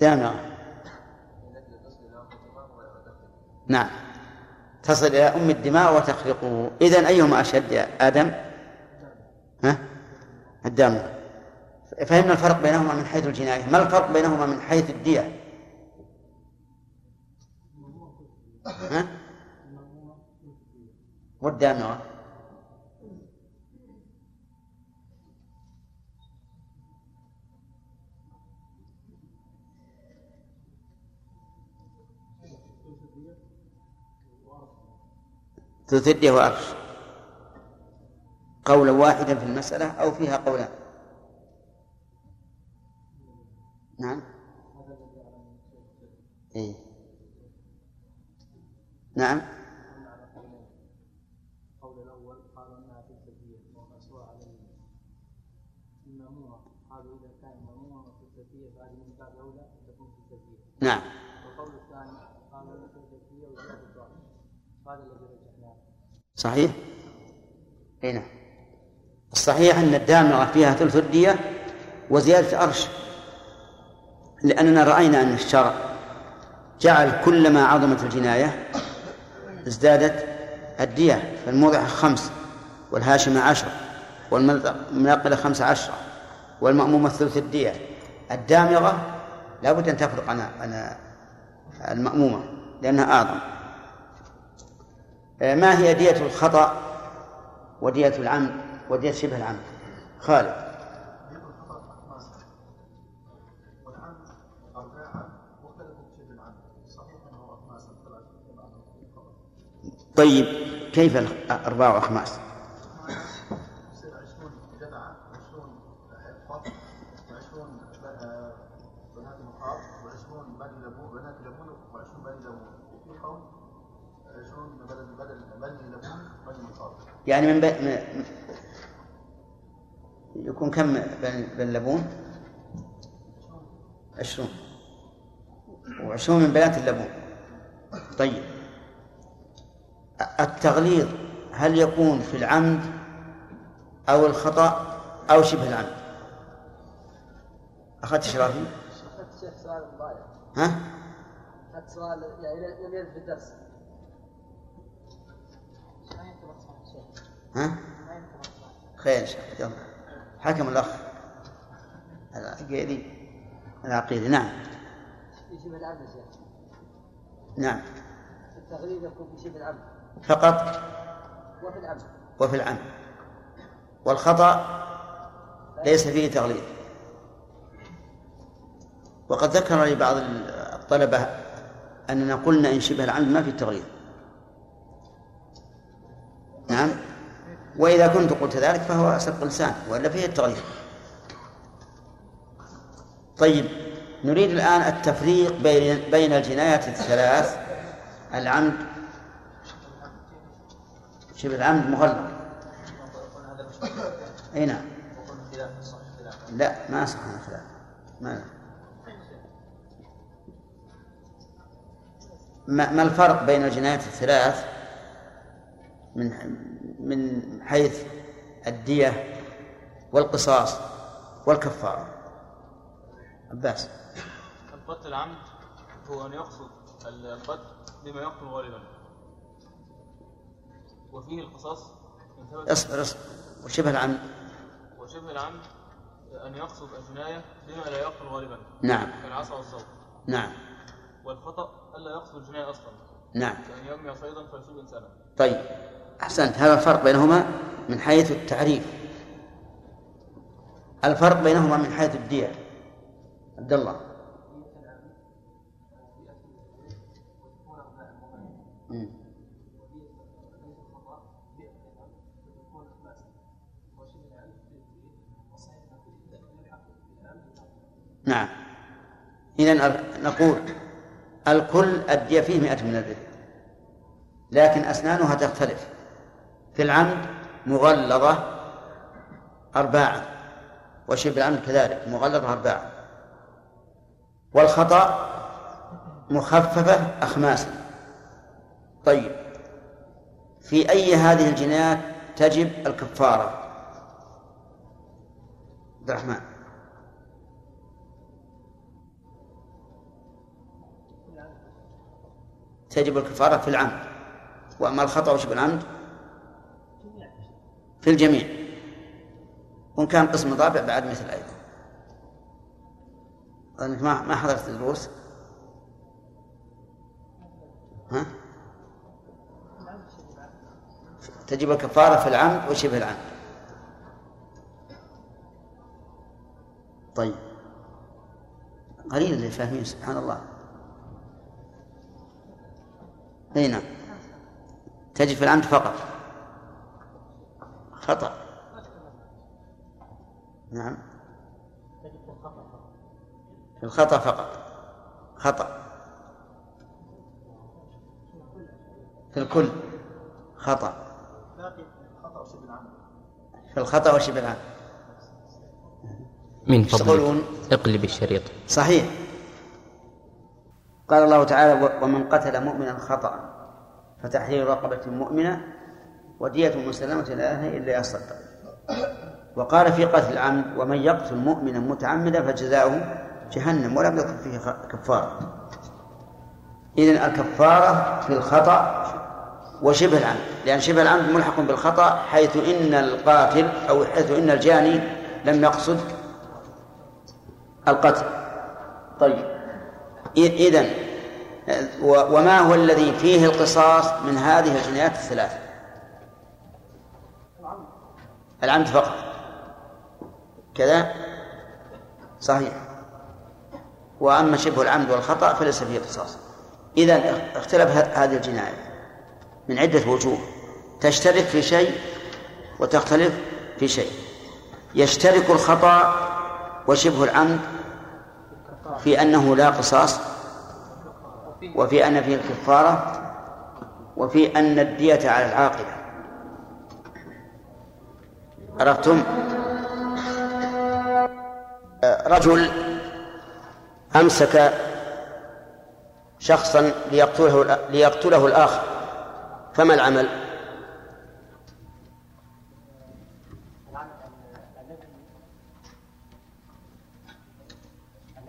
دامغة نعم. تصل إلى أم الدماء وتخرقه. إذن أيهما أشد يا آدم؟ ها؟ الدامغة فهمنا الفرق بينهما من حيث الجناية. ما الفرق بينهما من حيث الدية؟ ها؟ والدامغة. الدية وأرش قولا واحدا في المسألة أو فيها قولان. نعم. إيه؟ نعم. القول الأول قال انها في الزكيه وقسوها عليه المامومه قالوا اذا كان ماموما في الزكيه فهذه من باب اولى ان تكون في الزكيه نعم والقول الثاني قال لا في الزكيه وزياده الضعف هذا الذي رجحناه صحيح؟ إي نعم. الصحيح أن الدامغة فيها ثلث الدية وزيادة أرش لأننا رأينا أن الشرع جعل كلما عظمت الجناية ازدادت الدية فالموضع خمس والهاشمة عشر والمنقلة خمس عشرة والمأمومة ثلث الدية. الدامغة لا بد أن تفرق عن المأمومة لأنها أعظم. ما هي دية الخطأ ودية العمد ودية شبه العمد؟ خالد. طيب كيف الأرباع وأخماس يصير 20 جدعة 20 فضل و20 بنات مخاض و20 بني لبون بنات لبون و20 بني لبون وفي قوم 20 بدل بدل بني لبون بني مخاض يعني من, ب... من يكون كم بن, بن لبون عشرون. وعشرون من بنات اللبون. طيب. التغليظ هل يكون في العمد أو الخطأ أو شبه العمد؟ أخذت شرافي ها؟ أخذت سؤال يعني لم يرد في الدرس. ها؟ خير إن شاء الله يلا. حكم الأخ. العقيدي العقيدي نعم. في شبه العمد يا شيخ. نعم. التغليظ يكون في شبه العمد فقط؟ وفي العمد وفي العمد والخطأ ليس فيه تغليظ وقد ذكر لي بعض الطلبة أننا قلنا إن شبه العمد ما في تغليظ نعم؟ وإذا كنت قلت ذلك فهو سبق لسان وإلا فيه التغليظ طيب نريد الآن التفريق بين بين الجنايات الثلاث العمد شبه العمد مغلق. أي نعم. لا ما صح الخلاف ما ما ما الفرق بين الجنايات الثلاث؟ من من حيث الدية والقصاص والكفارة. عباس. القتل العمد هو أن يقصد القتل بما يقتل غالبا. وفيه القصاص اصبر اصبر. وشبه العمد. وشبه العمد أن يقصد الجناية بما لا يقتل غالبا. نعم. كالعصا والصوت. نعم. والخطأ ألا يقصد الجناية أصلا. نعم. صيدا فيصيب إنسانا طيب أحسنت. هذا الفرق بينهما من حيث التعريف. الفرق بينهما من حيث الدية. عبد الله. نعم. إذا نقول الكل الدية فيه مئة من الإبل لكن أسنانها تختلف. في العمد مغلظة أرباعا وشبه العمد كذلك مغلظة أرباعا والخطأ مخففة أخماسا. طيب في أي هذه الجنايات تجب الكفارة؟ عبد الرحمن. تجب الكفارة في العمد. وأما الخطأ وشبه العمد في الجميع. وإن كان قسم ضابع بعد مثل أيضا. أنك ما ما حضرت الدروس. ها؟ تجب الكفارة في العمد وشبه العمد طيب. قليل اللي فاهمين سبحان الله. أي نعم. تجب في العمد فقط. خطأ. نعم. في الخطأ فقط. خطأ. في الكل. خطأ. في الخطأ وشبه العمد من؟ فضلك. اقلب الشريط. صحيح. قال الله تعالى "و- ومن قتل مؤمنا خطأ. فتحرير رقبة مؤمنة ودية مسلمة إلى أهله إلا يصدق وقال في قتل العمد ومن يقتل مؤمنا متعمدا فجزاؤه جهنم ولم يذكر فيه كفارة. إذن الكفارة في الخطأ وشبه العمد لأن شبه العمد ملحق بالخطأ حيث إن القاتل أو حيث إن الجاني لم يقصد القتل. طيب. إذا وما هو الذي فيه القصاص من هذه الجنايات الثلاث العمد فقط. كذا؟ صحيح. وأما شبه العمد والخطأ فليس فيه قصاص. إذا اختلف هذه الجناية من عدة وجوه. تشترك في شيء وتختلف في شيء. يشترك الخطأ وشبه العمد في أنه لا قصاص وفي أن فيه الكفارة وفي أن الدية على العاقلة عرفتم رجل أمسك شخصا ليقتله ليقتله الآخر فما العمل؟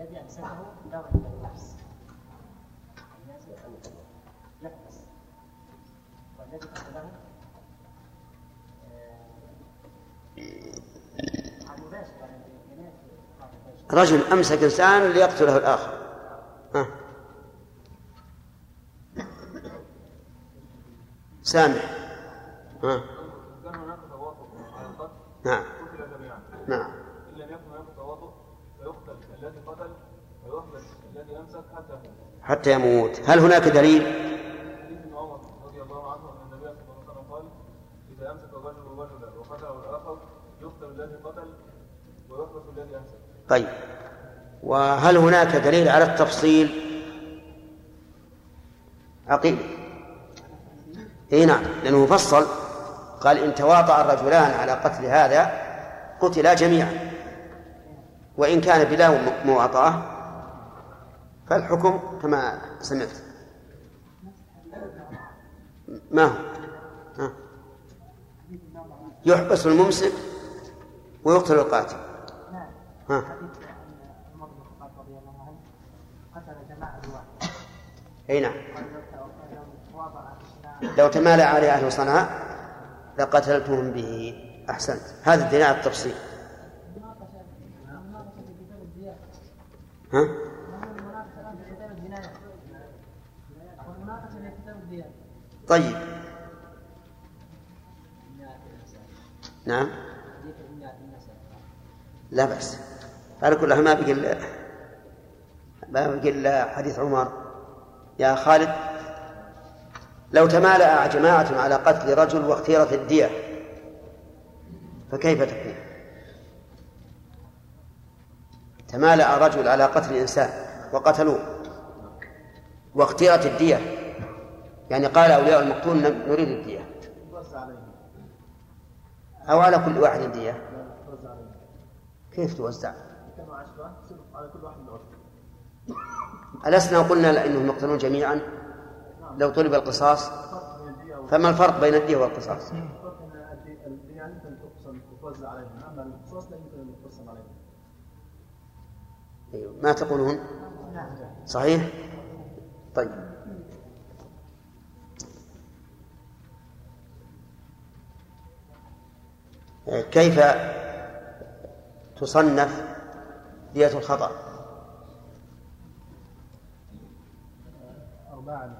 الذي امسكه دار إلى النفس الناس يحبس والذي قتله عن مباشر يعني بينات رجل أمسك إنسان ليقتله الآخر. ها. سامح. ها. نعم. نعم. ان لم يكن هناك تواطؤ فيقتل الذي قتل ويحبس الذي امسك حتى يموت حتى يموت. هل هناك دليل حديث ابن عمر رضي الله عنه ان النبي صلى الله عليه وسلم قال اذا امسك الرجل رجلا وقتله الآخر يقتل الذي قتل ويحبس الذي امسك طيب. وهل هناك دليل على التفصيل؟ عقيل. إي نعم لأنه فصل قال إن تواطأ الرجلان على قتل هذا قتلا جميعا. وإن كان بلا مواطأة فالحكم كما سمعت. ما هو. يحبس الممسك ويقتل القاتل. ها. عمر بن الخطاب رضي الله عنه قتل جماعة واحد إي نعم. لو تمالى عليه أهل صنعاء لقتلتهم به. أحسنت. هذا الدليل على التفصيل. ها؟ طيب. نعم. لا بأس. على كل ما بقي إلا ما بقي إلا حديث عمر يا خالد لو تمالأ جماعة على قتل رجل واختيرت الدية فكيف تكون؟ تمالأ رجل على قتل إنسان وقتلوه واختيرت الدية يعني قال أولياء المقتول نريد الدية أو على كل واحد الدية كيف توزع؟ ألسنا قلنا إنهم يقتلون جميعا لو طلب القصاص فما الفرق بين الدية والقصاص؟ الدية يمكن تقسم عليهم أما القصاص لا يمكن أن عليهم أيوه ما تقولون؟ صحيح؟ طيب كيف تصنف دية الخطأ. أربعة.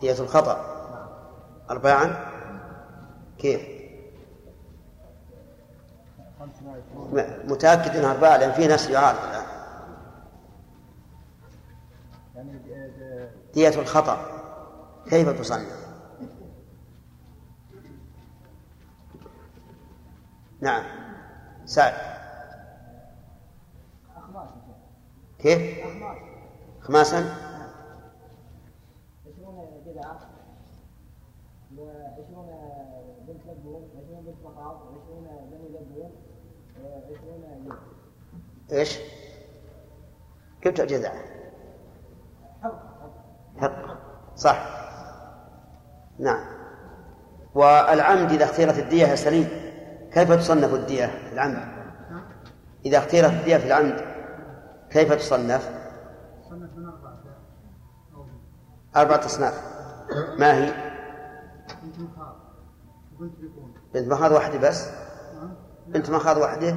دية الخطأ. أرباعا كيف؟ متأكد أنها أربعة لأن في ناس يعارض الآن. يعني دية الخطأ. كيف تصنف؟ نعم. سعد. كيف؟ خماسا وعشرون بنت لبون وعشرون بنت وعشرون بني لبون وعشرون يوم إيش؟ كيف جزع؟ حق صح نعم والعمد إذا اختيرت الدية سليم كيف تصنف الدية في العمد؟ إذا اختيرت الدية في العمد كيف تصنف؟ صنف من أربعة أربعة أصناف ما هي؟ بنت مخاض وبنت لبون بنت مخاض واحدة بس؟ بنت مخاض واحدة؟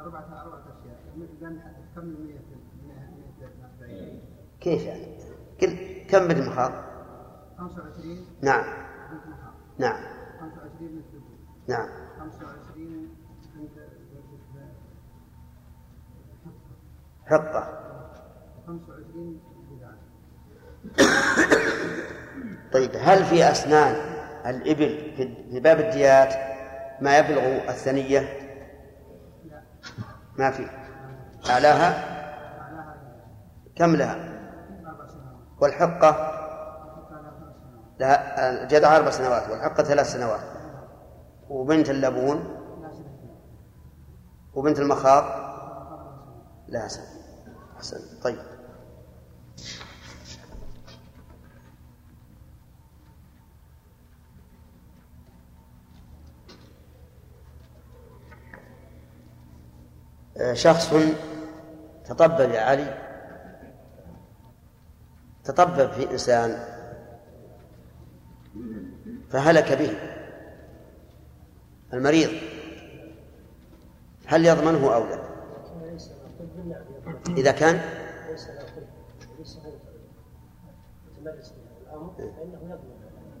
أربعة أربعة أشياء لأن تكمل 100 140 كيف يعني؟ كل كم بنت مخاض؟ 25 نعم بنت مخاض نعم 25 بنت نعم 25 حقة 25 بدعة طيب هل في أسنان الإبل في- باب الديات ما يبلغ الثنية؟ ما في. أعلاها؟ كم لها؟ والحقة؟ لها الجدع أربع سنوات والحقة ثلاث سنوات. وبنت اللبون؟ وبنت المخاض؟ لها سنة. أحسن. طيب. آه، شخص تطبب يا علي. تطبب في إنسان فهلك به المريض. هل يضمنه أو لا؟ إذا كان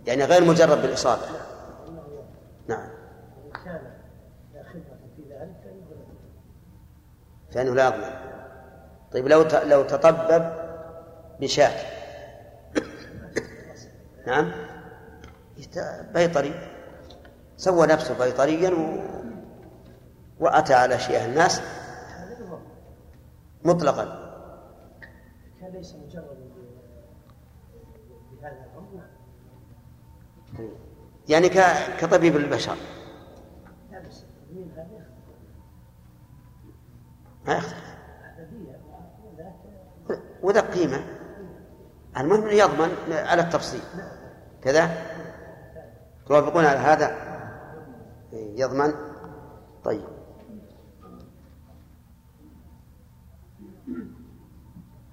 يعني غير مجرد بالإصابة. نعم. فإنه لا يضمن. طيب لو لو تطبب بشاة. نعم. بيطري. سوى نفسه بيطريا و... وأتى على شيء الناس. مطلقا. كان ليس مجرد بهذا الأمر نعم يعني. كطبيب البشر. لا بس ما يختلف. وذا قيمة. المهم يضمن على التفصيل. كذا؟ توافقون على هذا؟ إيه، يضمن. طيب.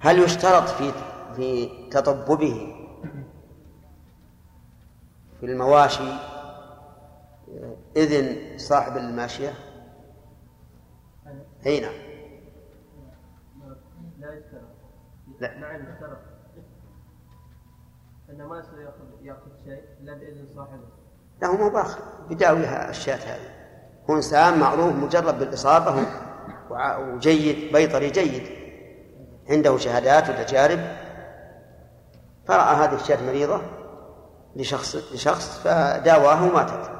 هل يشترط في في تطببه في المواشي إذن صاحب الماشية؟ أي نعم. لا يشترط. لا. نعم يشترط انه ما يصير ياخذ يأخذ شيء إلا بإذن صاحبه. لا هو ما باخر بداويها الشاة هذه. هو إنسان معروف مجرد بالإصابة وجيد بيطري جيد. عنده شهادات وتجارب فرأى هذه الشاة مريضة لشخص لشخص فداواها وماتت.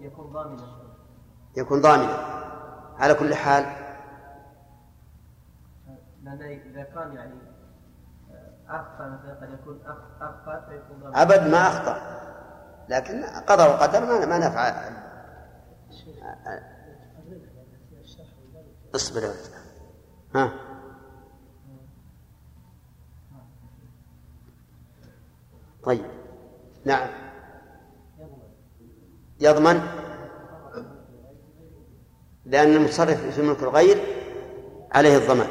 يكون ضامنا. يكون ضامنا. على كل حال لأن إذا كان يعني آه، أخطأ مثلا قد يكون أخ- أخطأ فيكون ضامنا. أبد ما أخطأ لكن قضى وقدر ما ما نفع اصبر يا ولد. ها؟ طيب. نعم. يضمن؟ لأن المتصرف في ملك الغير عليه الضمان.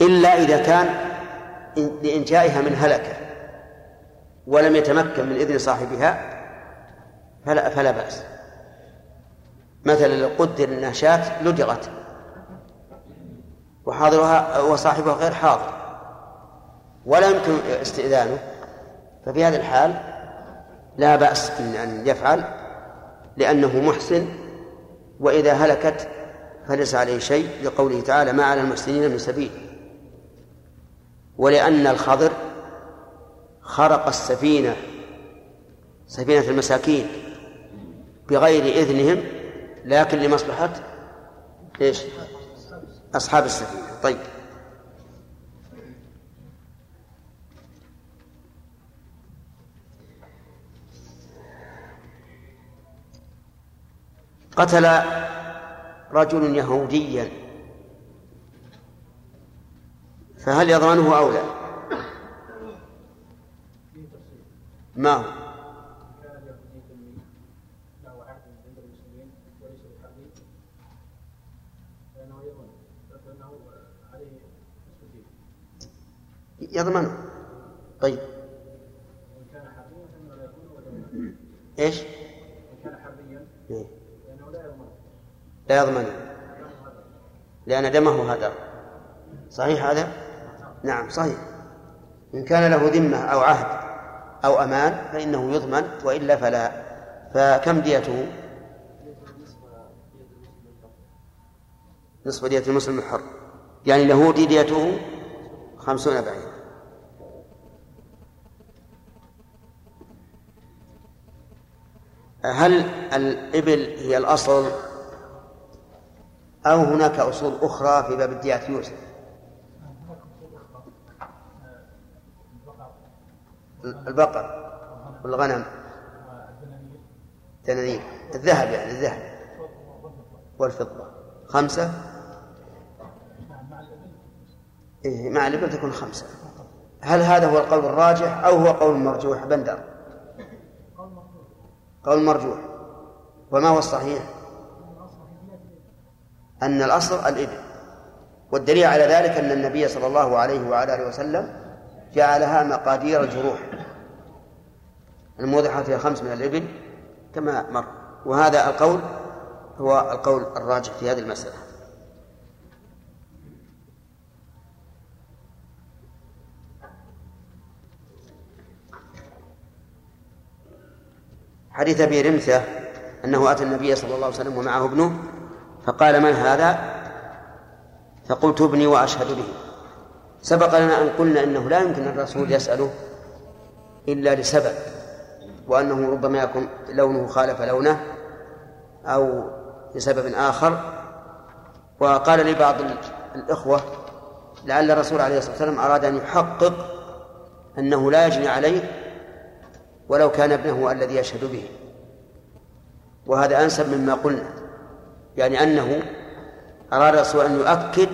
إلا إذا كان إن- لإنجائها من هلكة ولم يتمكن من إذن صاحبها فلا فلا بأس. مثلا لو قدر أنها شاة لدغت. وحاضرها وصاحبها غير حاضر. ولا يمكن استئذانه. ففي هذه الحال لا بأس من أن يفعل لأنه محسن وإذا هلكت فليس عليه شيء لقوله تعالى ما على المحسنين من سبيل ولأن الخضر خرق السفينة سفينة المساكين بغير إذنهم لكن لمصلحة إيش؟ أصحاب السفينة طيب قتل رجل يهوديا فهل يضمنه أو لا؟ ما هو؟ كان اليهودي ذمي له عهد عند المسلمين وليس بحربي فإنه يضمن فإنه عليه نصف الدين يضمنه طيب وإن كان حربيا فإنه لا يكون ولا يضمن إيش؟ لا يضمن يضمنه. لأن دمه هدر. صحيح هذا؟ نعم صحيح. إن كان له ذمة أو عهد أو أمان فإنه يضمن وإلا فلا. فكم ديته؟ نصف دية المسلم الحر. يعني له ديته خمسون بعير هل الإبل هي الأصل أو هناك أصول أخرى في باب الديات يوسف؟ البقر والغنم. دنانير الذهب يعني الذهب. والفضة. خمسة؟ إيه مع الإبل تكون خمسة. هل هذا هو القول الراجح أو هو قول مرجوح؟ بندر. قول مرجوح. وما هو الصحيح؟ أن الأصل الإبل. والدليل على ذلك أن النبي صلى الله عليه وعلى آله وسلم جعلها مقادير الجروح. الموضحة فيها خمس من الإبل كما مر. وهذا القول هو القول الراجح في هذه المسألة. حديث أبي رمثة أنه آتى النبي صلى الله عليه وسلم ومعه ابنه فقال من هذا؟ فقلت ابني وأشهد به سبق لنا أن قلنا إنه لا يمكن الرسول يسأله إلا لسبب وأنه ربما يكون لونه خالف لونه أو لسبب آخر وقال لي بعض الإخوة لعل الرسول عليه الصلاة والسلام أراد أن يحقق أنه لا يجني عليه ولو كان ابنه الذي يشهد به. وهذا أنسب مما قلنا. يعني أنه أراد الرسول أن يؤكد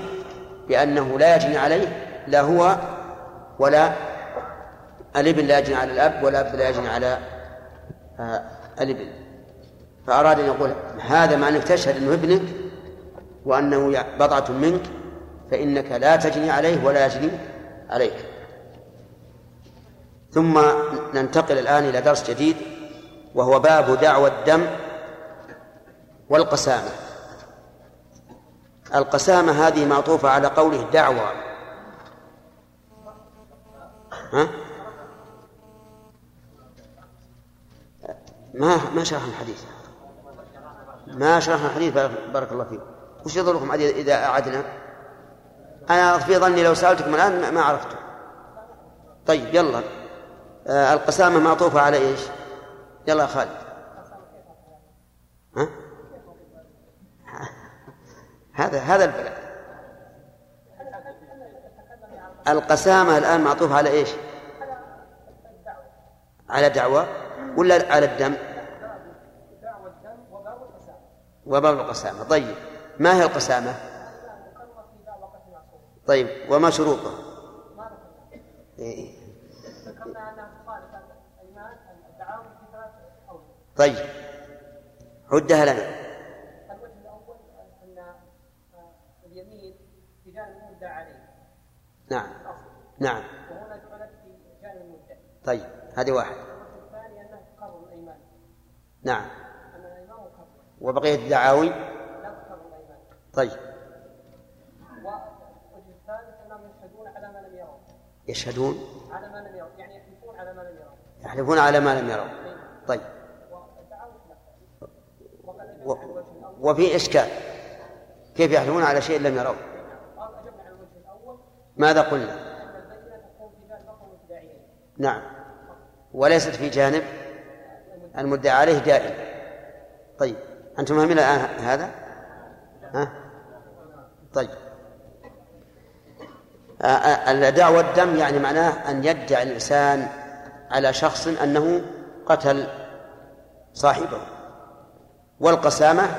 بأنه لا يجني عليه لا هو ولا الابن لا يجني على الأب ولا الأب لا يجني على آه، الابن. فأراد أن يقول هذا مع أنك تشهد أنه ابنك وأنه بضعة منك فإنك لا تجني عليه ولا يجني عليك. ثم ننتقل الآن إلى درس جديد وهو باب دعوى الدم والقسامة. القسامة هذه معطوفة على قوله دعوى ها؟ ما ما شرحنا الحديث؟ ما شرحنا الحديث بارك الله فيك. وش يضركم إذا أعدنا؟ أنا في ظني لو سألتكم الآن ما عرفت طيب يلا. آه القسامة معطوفة على إيش؟ يلا خالد. ها؟ هذا هذا البلاء القسامة الآن معطوفة على إيش؟ على دعوة ولا على الدم؟ وباب القسامة. طيب ما هي القسامة؟ طيب وما شروطها؟ إيه. طيب. عدها لنا. الوجه الأول أن آه، اليمين في جانب المدعى عليه. نعم. نعم. وهنا جعلت في جانب المدعي طيب هذه واحد. الثاني أنه تقرر الأيمان. نعم. أن الايمان مكرر وبقية الدعاوي؟ لا تقرر الأيمان. طيب. والوجه الثالث أنهم يشهدون على ما لم يروا. يشهدون؟ على ما لم يروا. يعني يحلفون على ما لم يروا. يحلفون على ما لم يروا. طيب والدعاوى لا وقد اجبنا وفي إشكال. كيف يحلفون على شيء لم الأول ماذا قلنا؟ نعم. وليست في جانب المدعى عليه دائما. طيب. أنتم فاهمين الآن هذا؟ ها؟ طيب. آه، آه، الدعوى الدم يعني معناه أن يدعي الإنسان على شخص أنه قتل صاحبه. والقسامة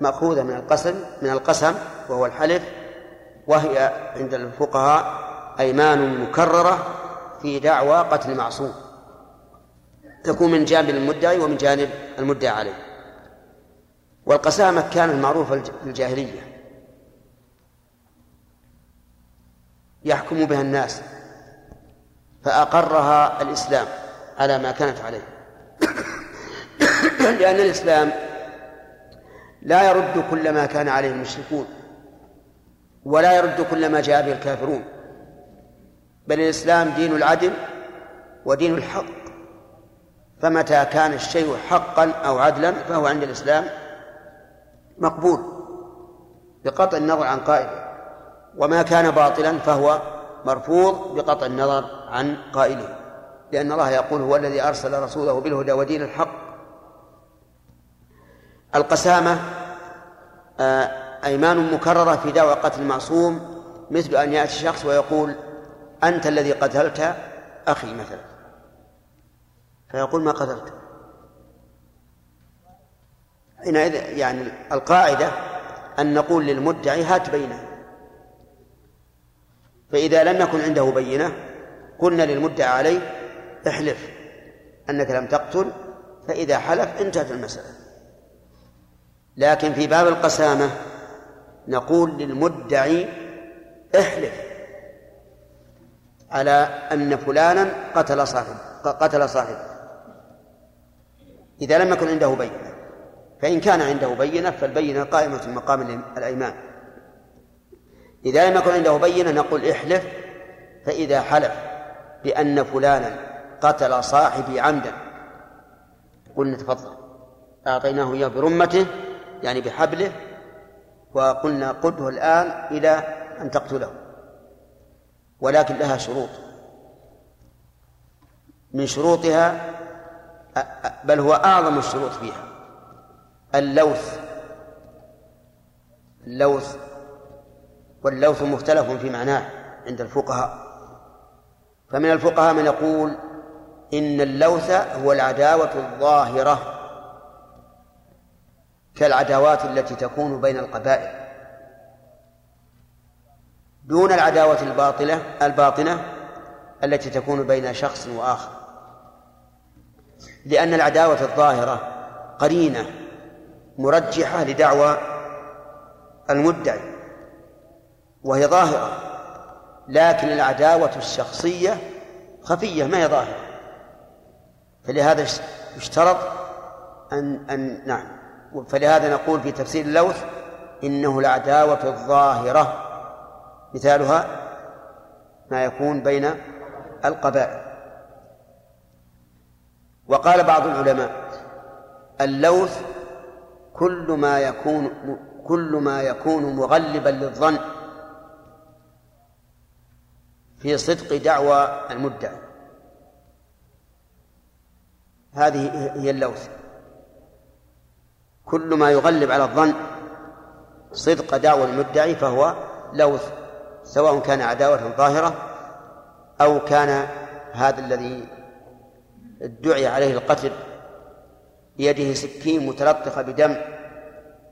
مأخوذة من القسم من القسم وهو الحلف وهي عند الفقهاء أيمان مكررة في دعوى قتل معصوم. تكون من جانب المدعي ومن جانب المدعى عليه. والقسامة كانت معروفة في الجاهلية. يحكم بها الناس. فأقرها الإسلام على ما كانت عليه. (coughs) لأن الإسلام لا يرد كل ما كان عليه المشركون ولا يرد كل ما جاء به الكافرون. بل الإسلام دين العدل ودين الحق. فمتى كان الشيء حقا أو عدلا فهو عند الإسلام مقبول بقطع النظر عن قائله وما كان باطلا فهو مرفوض بقطع النظر عن قائله لأن الله يقول هو الذي أرسل رسوله بالهدى ودين الحق. القسامة آه، أيمان مكررة في دعوى قتل المعصوم مثل أن يأتي شخص ويقول أنت الذي قتلت أخي مثلا. فيقول ما قتلت. حينئذ يعني القاعدة أن نقول للمدعي هات بينة. فإذا لم يكن عنده بينة قلنا للمدعي عليه احلف أنك لم تقتل فإذا حلف انتهت المسألة. لكن في باب القسامة نقول للمدعي احلف على أن فلانا قتل صاحب قتل صاحبه. إذا لم يكن عنده بينة. فإن كان عنده بينة فالبينة قائمة مقام الأيمان. إذا لم يكن عنده بينة نقول احلف فإذا حلف بأن فلانا قتل صاحبي عمدا قلنا تفضل أعطيناه إياه برمته يعني بحبله وقلنا قده الآن إلى أن تقتله. ولكن لها شروط. من شروطها بل هو أعظم الشروط فيها. اللوث. اللوث واللوث مختلف في معناه عند الفقهاء. فمن الفقهاء من يقول إن اللوث هو العداوة الظاهرة. كالعداوات التي تكون بين القبائل. دون العداوة الباطلة الباطنة التي تكون بين شخص وآخر. لأن العداوة الظاهرة قرينة مرجحة لدعوى المدعي وهي ظاهرة لكن العداوة الشخصية خفية ما هي ظاهرة؟ فلهذا يشترط أن أن نعم. فلهذا نقول في تفسير اللوث إنه العداوة الظاهرة. مثالها ما يكون بين القبائل. وقال بعض العلماء اللوث كل ما يكون كل ما يكون مغلبا للظن في صدق دعوى المدعي هذه هي اللوث كل ما يغلب على الظن صدق دعوى المدعي فهو لوث سواء كان عداوة ظاهرة أو كان هذا الذي ادعي عليه القتل بيده سكين متلطخة بدم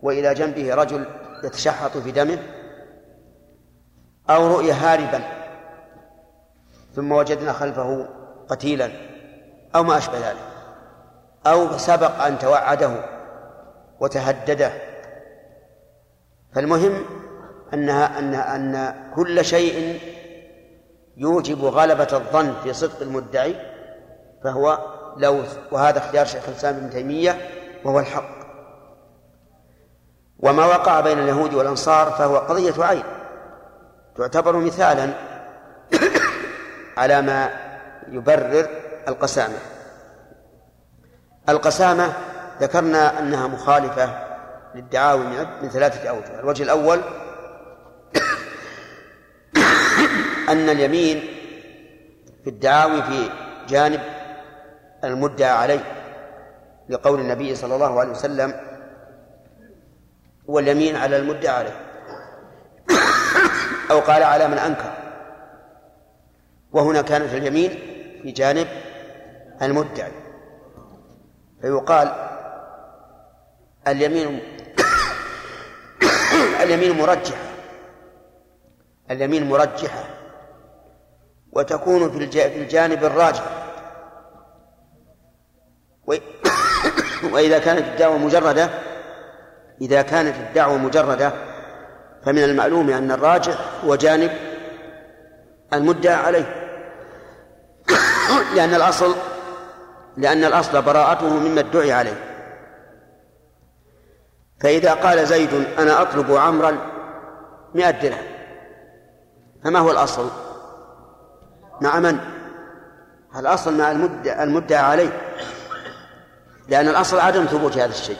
وإلى جنبه رجل يتشحط في دمه أو رؤيا هاربا ثم وجدنا خلفه قتيلا أو ما أشبه ذلك أو سبق أن توعده وتهدده. فالمهم أنها أن أن كل شيء يوجب غلبة الظن في صدق المدعي فهو لوث. وهذا اختيار شيخ الإسلام ابن تيمية وهو الحق. وما وقع بين اليهود والأنصار فهو قضية عين. تعتبر مثالا على ما يبرر القسامة. القسامة ذكرنا أنها مخالفة للدعاوي من ثلاثة أوجه. الوجه الأول (coughs) أن اليمين في الدعاوي في جانب المدعى عليه لقول النبي صلى الله عليه وسلم واليمين على المدعى عليه. (coughs) أو قال على من أنكر. وهنا كانت اليمين في جانب المدعي فيقال اليمين (coughs) اليمين مرجحة. اليمين مرجحة. وتكون في الجانب الراجح. (coughs) وإذا كانت الدعوة مجردة إذا كانت الدعوة مجردة فمن المعلوم أن الراجح هو جانب المدعى عليه. (coughs) لأن الأصل لأن الأصل براءته مما ادعي عليه. فإذا قال زيد أنا أطلب عمرا مئة درهم. فما هو الأصل؟ مع من؟ الأصل مع المدعى, المدعى عليه. لأن الأصل عدم ثبوت هذا الشيء.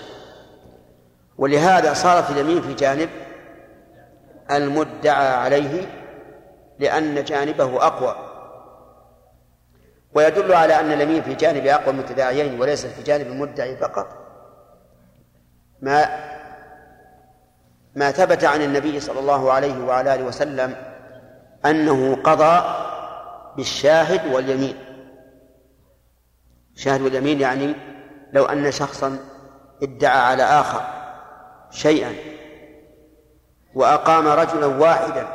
ولهذا صارت اليمين في جانب المدعى عليه لأن جانبه أقوى. ويدل على أن اليمين في جانب أقوى المتداعيين وليس في جانب المدعي فقط. ما ما ثبت عن النبي صلى الله عليه وعلى آله وسلم أنه قضى بالشاهد واليمين. الشاهد واليمين يعني لو أن شخصا ادعى على آخر شيئا وأقام رجلا واحدا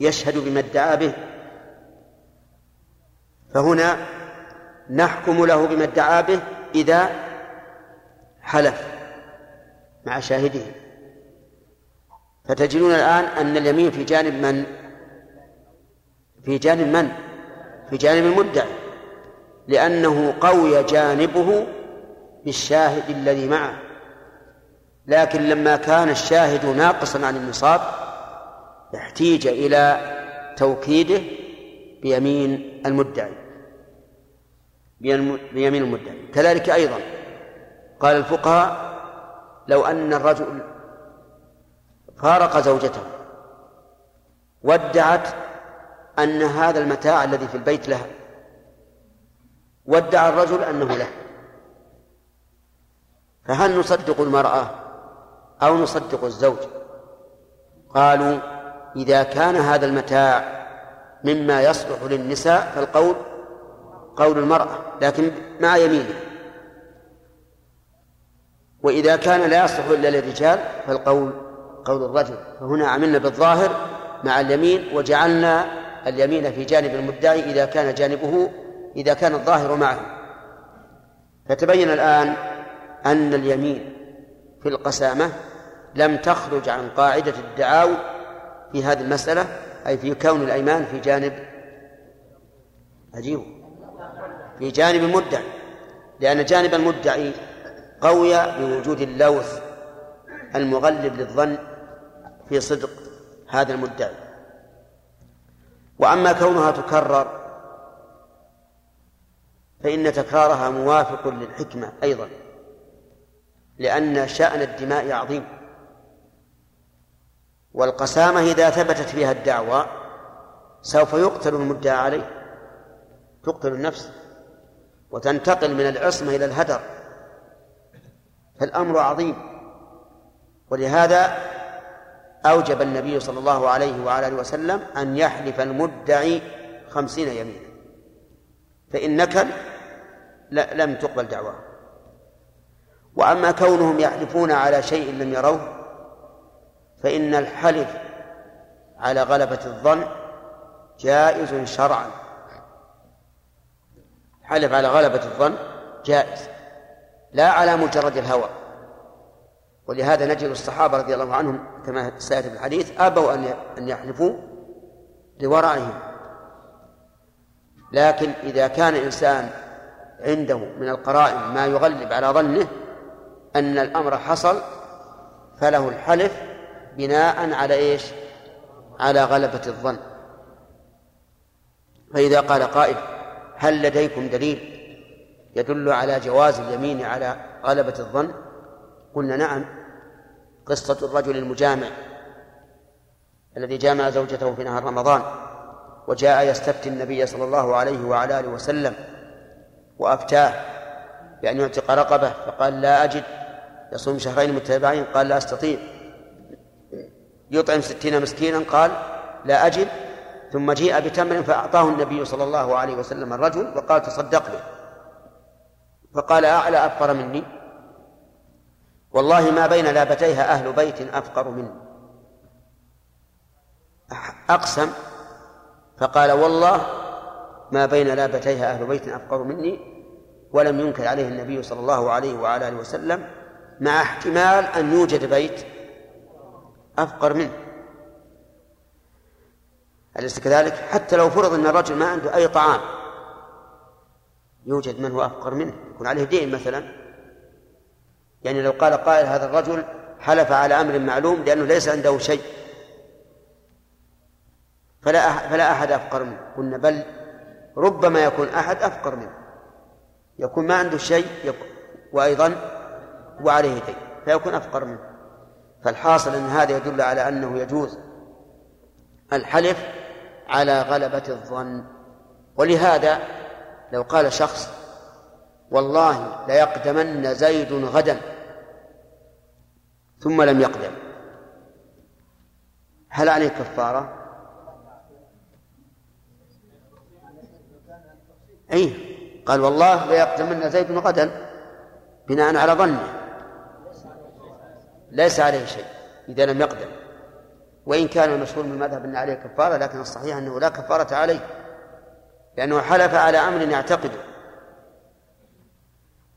يشهد بما ادعى به فهنا نحكم له بما ادعى به إذا حلف. مع شاهده. فتجدون الآن أن اليمين في جانب من؟ في جانب من؟ في جانب المدعي لأنه قوي جانبه بالشاهد الذي معه. لكن لما كان الشاهد ناقصا عن النصاب احتيج إلى توكيده بيمين المدعي. بيمين المدعي. كذلك أيضا قال الفقهاء لو أن الرجل فارق زوجته وادعت أن هذا المتاع الذي في البيت له وادعى الرجل أنه له. فهل نصدق المرأة أو نصدق الزوج؟ قالوا إذا كان هذا المتاع مما يصلح للنساء فالقول قول المرأة لكن مع يمينه. وإذا كان لا يصلح إلا للرجال فالقول قول الرجل. فهنا عملنا بالظاهر مع اليمين وجعلنا اليمين في جانب المدعي إذا كان جانبه إذا كان الظاهر معه. فتبين الآن أن اليمين في القسامة لم تخرج عن قاعدة الدعاوى في هذه المسألة أي في كون الأيمان في جانب عجيب في جانب المدعي. لأن جانب المدعي قوي بوجود اللوث المغلب للظن في صدق هذا المدعي. وأما كونها تكرر فإن تكرارها موافق للحكمة أيضا لأن شأن الدماء عظيم. والقسامة إذا ثبتت فيها الدعوى سوف يقتل المدعى عليه تقتل النفس وتنتقل من العصمة إلى الهدر. فالأمر عظيم. ولهذا أوجب النبي صلى الله عليه وعلى آله وسلم أن يحلف المدعي خمسين يمينا. فإن نكل لم تقبل دعواه. وأما كونهم يحلفون على شيء لم يروه فإن الحلف على غلبة الظن جائز شرعا. حلف على غلبة الظن جائز. لا على مجرد الهوى. ولهذا نجد الصحابة رضي الله عنهم كما سيأتي في الحديث أبوا أن يحلفوا لورائهم. لكن إذا كان إنسان عنده من القرائن ما يغلب على ظنه أن الأمر حصل فله الحلف بناء على إيش؟ على غلبة الظن. فإذا قال قائل هل لديكم دليل؟ يدل على جواز اليمين على غلبة الظن؟ قلنا نعم. قصة الرجل المجامع الذي جامع زوجته في نهار رمضان وجاء يستفتي النبي صلى الله عليه وعلى آله وسلم وأفتاه بأن يعتق رقبة فقال لا أجد يصوم شهرين متتابعين قال لا أستطيع. يطعم ستين مسكينا قال لا أجد ثم جيء بتمر فأعطاه النبي صلى الله عليه وسلم الرجل وقال تصدق به. فقال أعلى أفقر مني؟ والله ما بين لابتيها أهل بيت أفقر مني. أقسم. فقال والله ما بين لابتيها أهل بيت أفقر مني ولم ينكر عليه النبي صلى الله عليه وعلى آله وسلم مع احتمال أن يوجد بيت أفقر منه. أليس كذلك؟ حتى لو فرض أن الرجل ما عنده أي طعام يوجد من هو أفقر منه. يكون عليه دين مثلا. يعني لو قال قائل هذا الرجل حلف على أمر معلوم لأنه ليس عنده شيء. فلا فلا أحد أفقر منه. قلنا بل ربما يكون أحد أفقر منه. يكون ما عنده شيء وأيضا وعليه دين فيكون أفقر منه. فالحاصل أن هذا يدل على أنه يجوز الحلف على غلبة الظن. ولهذا لو قال شخص والله ليقدمن زيد غدا ثم لم يقدم. هل عليه كفارة؟ أي قال والله ليقدمن زيد غدا بناء على ظنه. ليس عليه شيء إذا لم يقدم. وإن كان المشهور من المذهب أن عليه كفارة لكن الصحيح أنه لا كفارة عليه. لأنه حلف على أمر يعتقده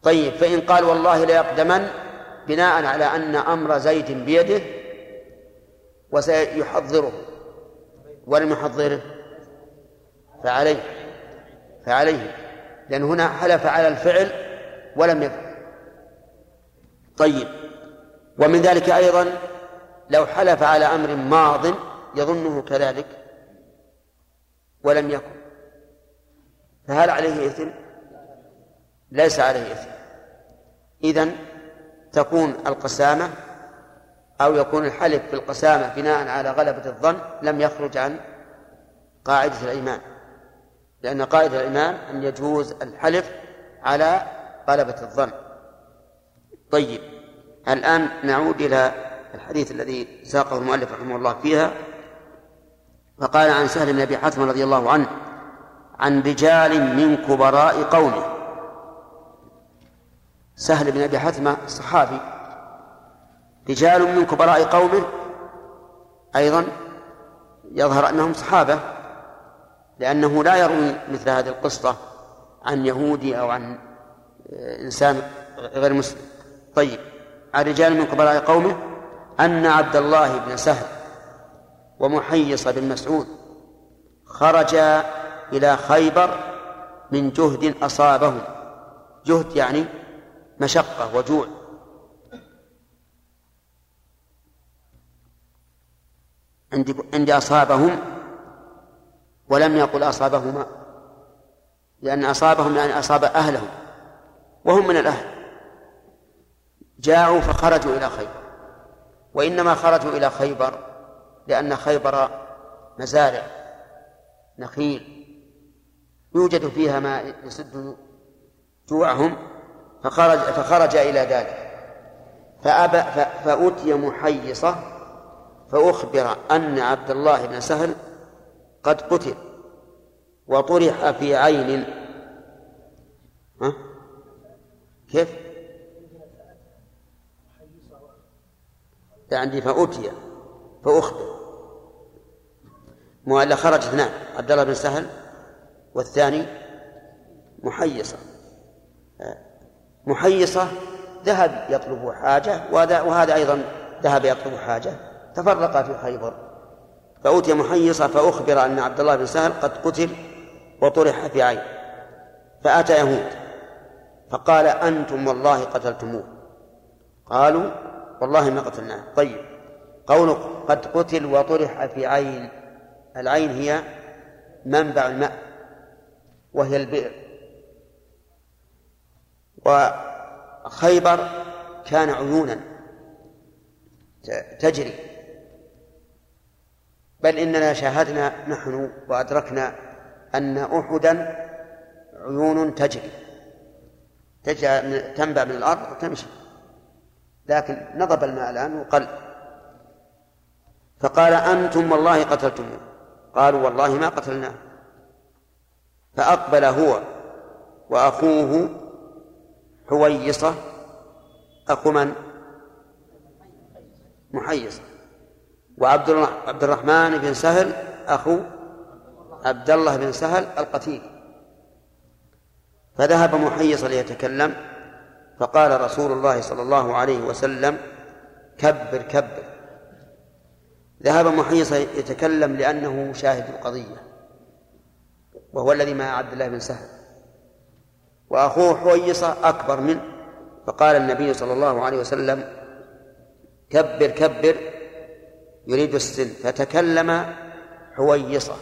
طيب فإن قال والله ليقدمن بناء على أن أمر زيد بيده وسيحضره. ولم يحضره؟ فعليه. فعليه. لأن هنا حلف على الفعل ولم يفعل طيب. ومن ذلك أيضا لو حلف على أمر ماض يظنه كذلك ولم يكن. فهل عليه إثم؟ ليس عليه إثم. إذن تكون القسامة أو يكون الحلف بالقسامة بناء على غلبة الظن لم يخرج عن قاعدة الإيمان. لأن قاعدة الإيمان أن يجوز الحلف على غلبة الظن. طيب الآن نعود إلى الحديث الذي ساقه المؤلف رحمه الله فيها. فقال عن سهل بن أبي حاتم رضي الله عنه عن رجال من كبراء قومه. سهل بن أبي حاتم صحابي رجال من كبراء قومه أيضا يظهر أنهم صحابة لأنه لا يروي مثل هذه القصة عن يهودي أو عن إنسان غير مسلم. طيب عن رجال من كبراء قومه أن عبد الله بن سهل ومحيص بن مسعود خرجا إلى خيبر من جهد أصابهم جهد يعني مشقة وجوع. عندي أصابهم ولم يقل أصابهما لأن أصابهم يعني أصاب أهلهم وهم من الأهل. جاعوا فخرجوا إلى خيبر وإنما خرجوا إلى خيبر لأن خيبر مزارع نخيل. يوجد فيها ما يسد جوعهم فخرج فخرج إلى ذلك فأبى فأتي محيصة فأخبر أن عبد الله بن سهل قد قتل وطرح في عين ها؟ كيف؟ عندي فأتي فأخبر خرج اثنان عبد الله بن سهل والثاني محيصة. محيصة ذهب يطلب حاجة وهذا أيضا ذهب يطلب حاجة. تفرقا في خيبر فأوتي محيصة فأخبر أن عبد الله بن سهل قد قتل وطرح في عين. فأتى يهود. فقال أنتم والله قتلتموه. قالوا والله ما قتلناه. طيب. قوله قد قتل وطرح في عين. العين هي منبع الماء. وهي البئر. وخيبر كان عيونا تجري. بل إننا شاهدنا نحن وأدركنا أن أحدا عيون تجري. تنبع من الأرض وتمشي. لكن نضب الماء الآن وقل. فقال أنتم والله قتلتموه. قالوا والله ما قتلناه. فأقبل هو وأخوه حويصة أخو من؟ محيصة. وعبد عبد الرحمن بن سهل أخو عبد الله بن سهل القتيل فذهب محيصا ليتكلم فقال رسول الله صلى الله عليه وسلم كبر كبر. ذهب محيصا يتكلم لأنه شاهد القضية. وهو الذي مع عبد الله بن سهل. وأخوه حويصة أكبر منه. فقال النبي صلى الله عليه وسلم كبر كبر يريد السن. فتكلم حويصة.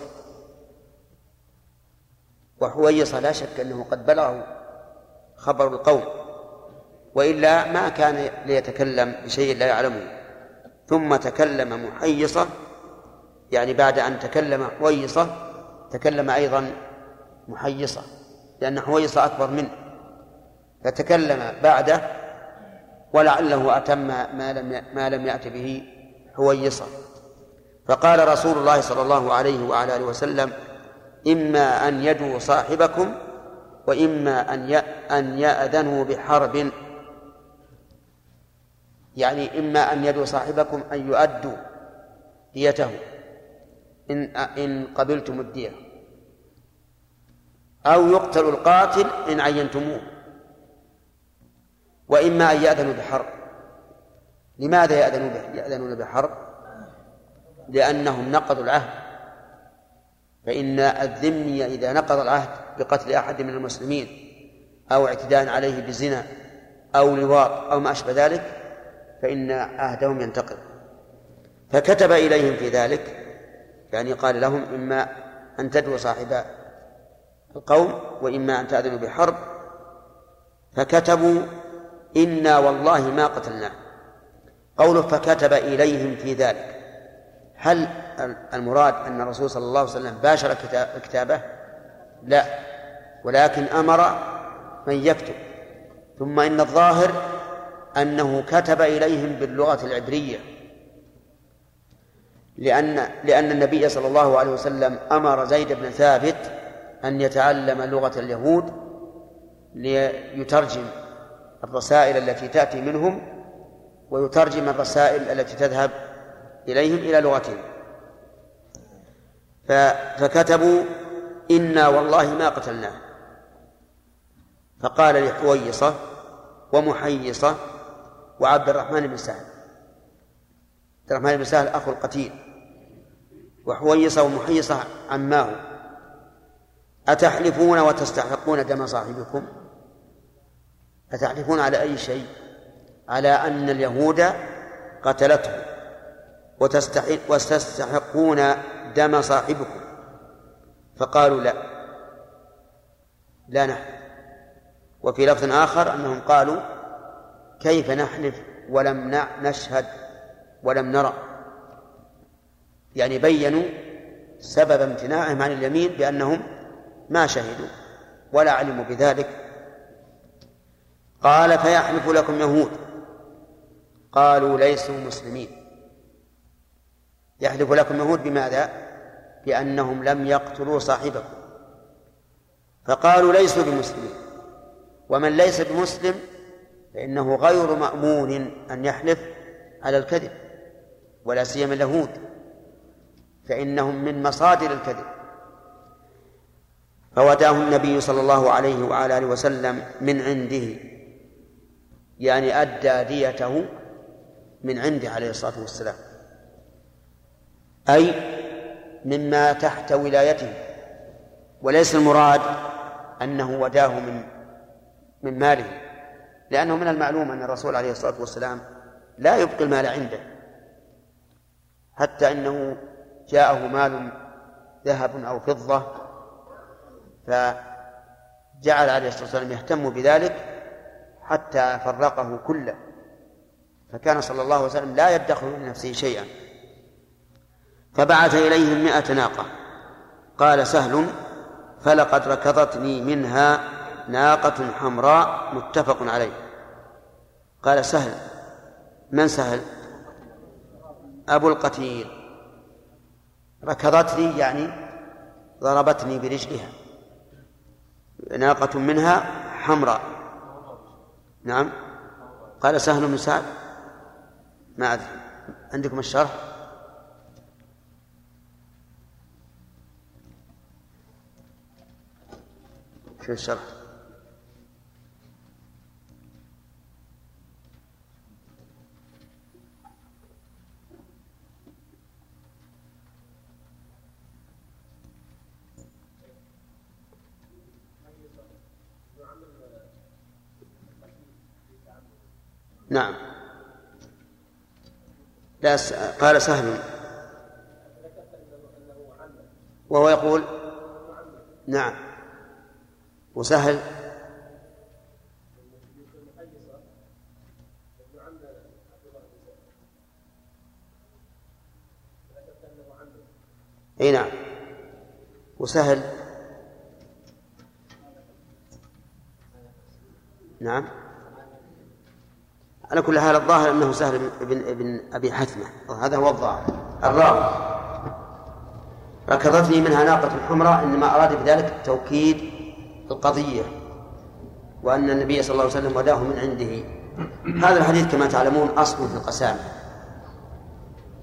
وحويصة لا شك أنه قد بلغه خبر القوم وإلا ما كان ليتكلم بشيء لا يعلمه. ثم تكلم محيصة يعني بعد أن تكلم حويصة تكلم أيضا محيصة لأن حويصة أكبر منه. فتكلم بعده ولعله أتم ما لم ما لم يأت به حويصة. فقال رسول الله صلى الله عليه وعلى آله وسلم إما أن يدعو صاحبكم وإما أن أن يأذنوا بحرب. يعني إما أن يدعو صاحبكم أن يؤدوا ديته. إن إن قبلتم الدية. أو يقتل القاتل إن عينتموه. وإما أن يأذنوا بحرب. لماذا يأذنون يأذنون بحرب؟ لأنهم نقضوا العهد. فإن الذمي إذا نقض العهد بقتل أحد من المسلمين أو اعتداء عليه بزنا أو لواط أو ما أشبه ذلك فإن عهدهم ينتقض. فكتب إليهم في ذلك يعني قال لهم إما أن تدعوا صاحب القوم وإما أن تأذنوا بحرب فكتبوا إنا والله ما قتلناه. قوله فكتب إليهم في ذلك. هل المراد أن الرسول صلى الله عليه وسلم باشر كتابه؟ لا. ولكن أمر من يكتب. ثم إن الظاهر أنه كتب إليهم باللغة العبرية. لأن لأن النبي صلى الله عليه وسلم أمر زيد بن ثابت أن يتعلم لغة اليهود ليترجم الرسائل التي تأتي منهم ويترجم الرسائل التي تذهب إليهم إلى لغتهم. فكتبوا إنا والله ما قتلناه. فقال لحويصة ومحيصة وعبد الرحمن بن سهل. عبد الرحمن بن سهل أخو القتيل. وحويصة ومحيصة عماه. أتحلفون وتستحقون دم صاحبكم؟ أتحلفون على أي شيء؟ على أن اليهود قتلته وتستحقون دم صاحبكم؟ فقالوا لا. لا نحن. وفي لفظ آخر أنهم قالوا كيف نحلف ولم نشهد ولم نرى؟ يعني بينوا سبب امتناعهم عن اليمين بأنهم ما شهدوا ولا علموا بذلك. قال فيحلف لكم يهود. قالوا ليسوا مسلمين. يحلف لكم يهود بماذا؟ بأنهم لم يقتلوا صاحبكم. فقالوا ليسوا بمسلمين. ومن ليس بمسلم فإنه غير مأمون أن يحلف على الكذب ولا سيما اليهود. فإنهم من مصادر الكذب. فوداه النبي صلى الله عليه وعلى آله وسلم من عنده يعني أدى ديته من عنده عليه الصلاة والسلام. أي مما تحت ولايته. وليس المراد أنه وداه من من ماله. لأنه من المعلوم أن الرسول عليه الصلاة والسلام لا يبقي المال عنده. حتى أنه جاءه مال ذهب أو فضة فجعل عليه الصلاة والسلام يهتم بذلك حتى فرقه كله. فكان صلى الله عليه وسلم لا يدخر لنفسه شيئا. فبعث إليهم مئة ناقة. قال سهل فلقد ركضتني منها ناقة حمراء متفق عليه. قال سهل من سهل؟ أبو القتيل. ركضتني يعني ضربتني برجلها. ناقة منها حمراء. نعم. قال سهل بن سعد. ما أدري. عندكم الشرح؟ شو الشرح؟ نعم. لا. قال سهل. وهو يقول نعم. وسهل. أي نعم. وسهل. نعم. على كل حال الظاهر أنه سهل بن ابن أبي حثمه هذا هو الظاهر. الراوي. ركضتني منها ناقة حمراء إنما أراد بذلك توكيد القضية وأن النبي صلى الله عليه وسلم وداه من عنده. هذا الحديث كما تعلمون أصل في القسامة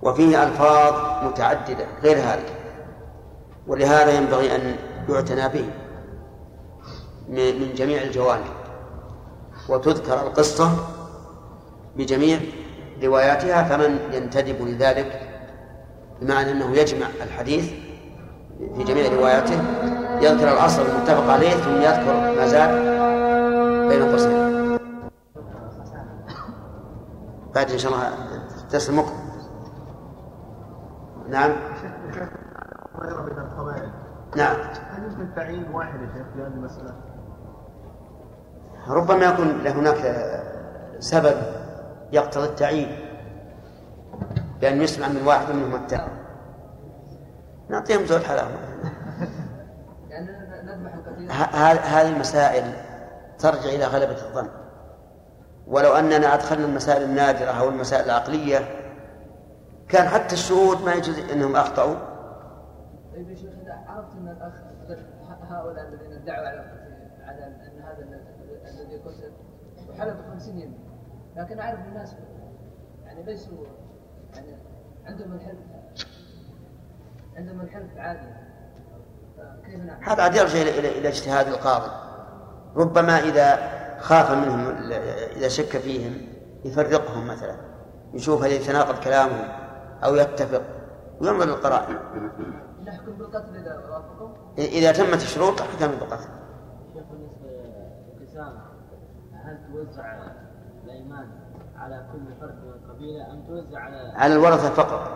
وفيه ألفاظ متعددة غير هذه ولهذا ينبغي أن يعتنى به من جميع الجوانب. وتذكر القصة بجميع رواياتها فمن ينتدب لذلك بمعنى أنه يجمع الحديث في جميع رواياته يذكر الأصل المتفق عليه ثم يذكر ما زاد بين قوسين. بعد إن شاء الله المقبل نعم. نعم. هل يمكن تعيين واحد يا شيخ في هذه المسألة؟ ربما يكون هناك سبب يقتضي التعيين. بأن يسمع من واحد منهم التاني نعطيهم زوج حلاوة. هذه المسائل ترجع إلى غلبة الظن. ولو أننا أدخلنا المسائل النادرة أو المسائل العقلية كان حتى الشهود ما يجوز أنهم أخطأوا. طيب يا شيخ إذا عرفت أن الأخ هؤلاء الذين ادعوا على أن هذا الذي قتل وحلف 50 يمين لكن أعرف الناس يعني ليسوا يعني عندهم الحلف عندهم الحلف عادي هذا عاد يرجع إلى إلى اجتهاد القاضي. ربما إذا خاف منهم إذا شك فيهم يفرقهم مثلا. يشوف هل يتناقض كلامهم أو يتفق. وينظر للقرائن. نحكم بالقتل إذا وافقوا. إذا تمت الشروط حكم بالقتل. شيخ بالنسبة للقسامة هل توزع على كل فرد من القبيلة أم توزع على على الورثة فقط.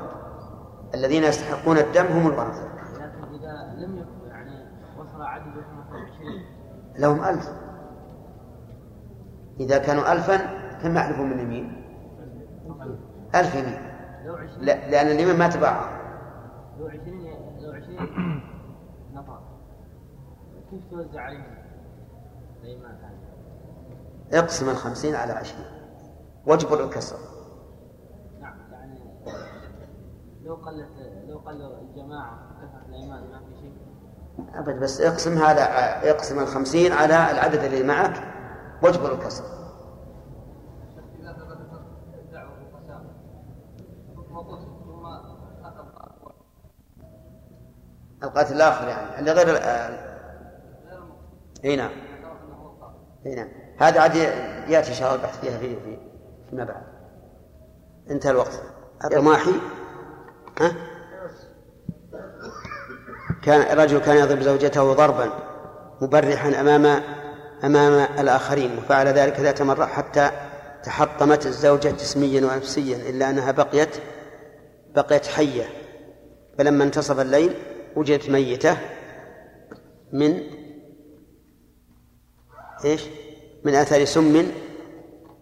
الذين يستحقون الدم هم الورثة. لكن إذا لم يكن يعني وصل عددهم مثلا 20 لهم ألف. إذا كانوا ألفا كم يحلفون من يمين ألف يمين. لو 20 لا لأن اليمين ما تباع. لو 20 لو 20 (coughs) نفر. كيف توزع عليهم؟ اقسم الخمسين على عشرين. واجبر الكسر. نعم يعني لو قلت لو قل الجماعة كثرة الأيمان ما في شيء؟ أبد بس اقسم هذا اقسم الخمسين على العدد اللي معك. واجبر الكسر. القاتل الآخر يعني اللي غير إي نعم. إي نعم. هذا عاد يأتي إن شاء الله البحث فيها في في فيما بعد. انتهى الوقت. الرماحي؟ ها؟ كان الرجل كان يضرب زوجته ضربا مبرحا أمام أمام الآخرين وفعل ذلك ذات مرة حتى تحطمت الزوجة جسميا ونفسيا إلا أنها بقيت بقيت حية. فلما انتصف الليل وجدت ميتة من إيش؟ من اثر سم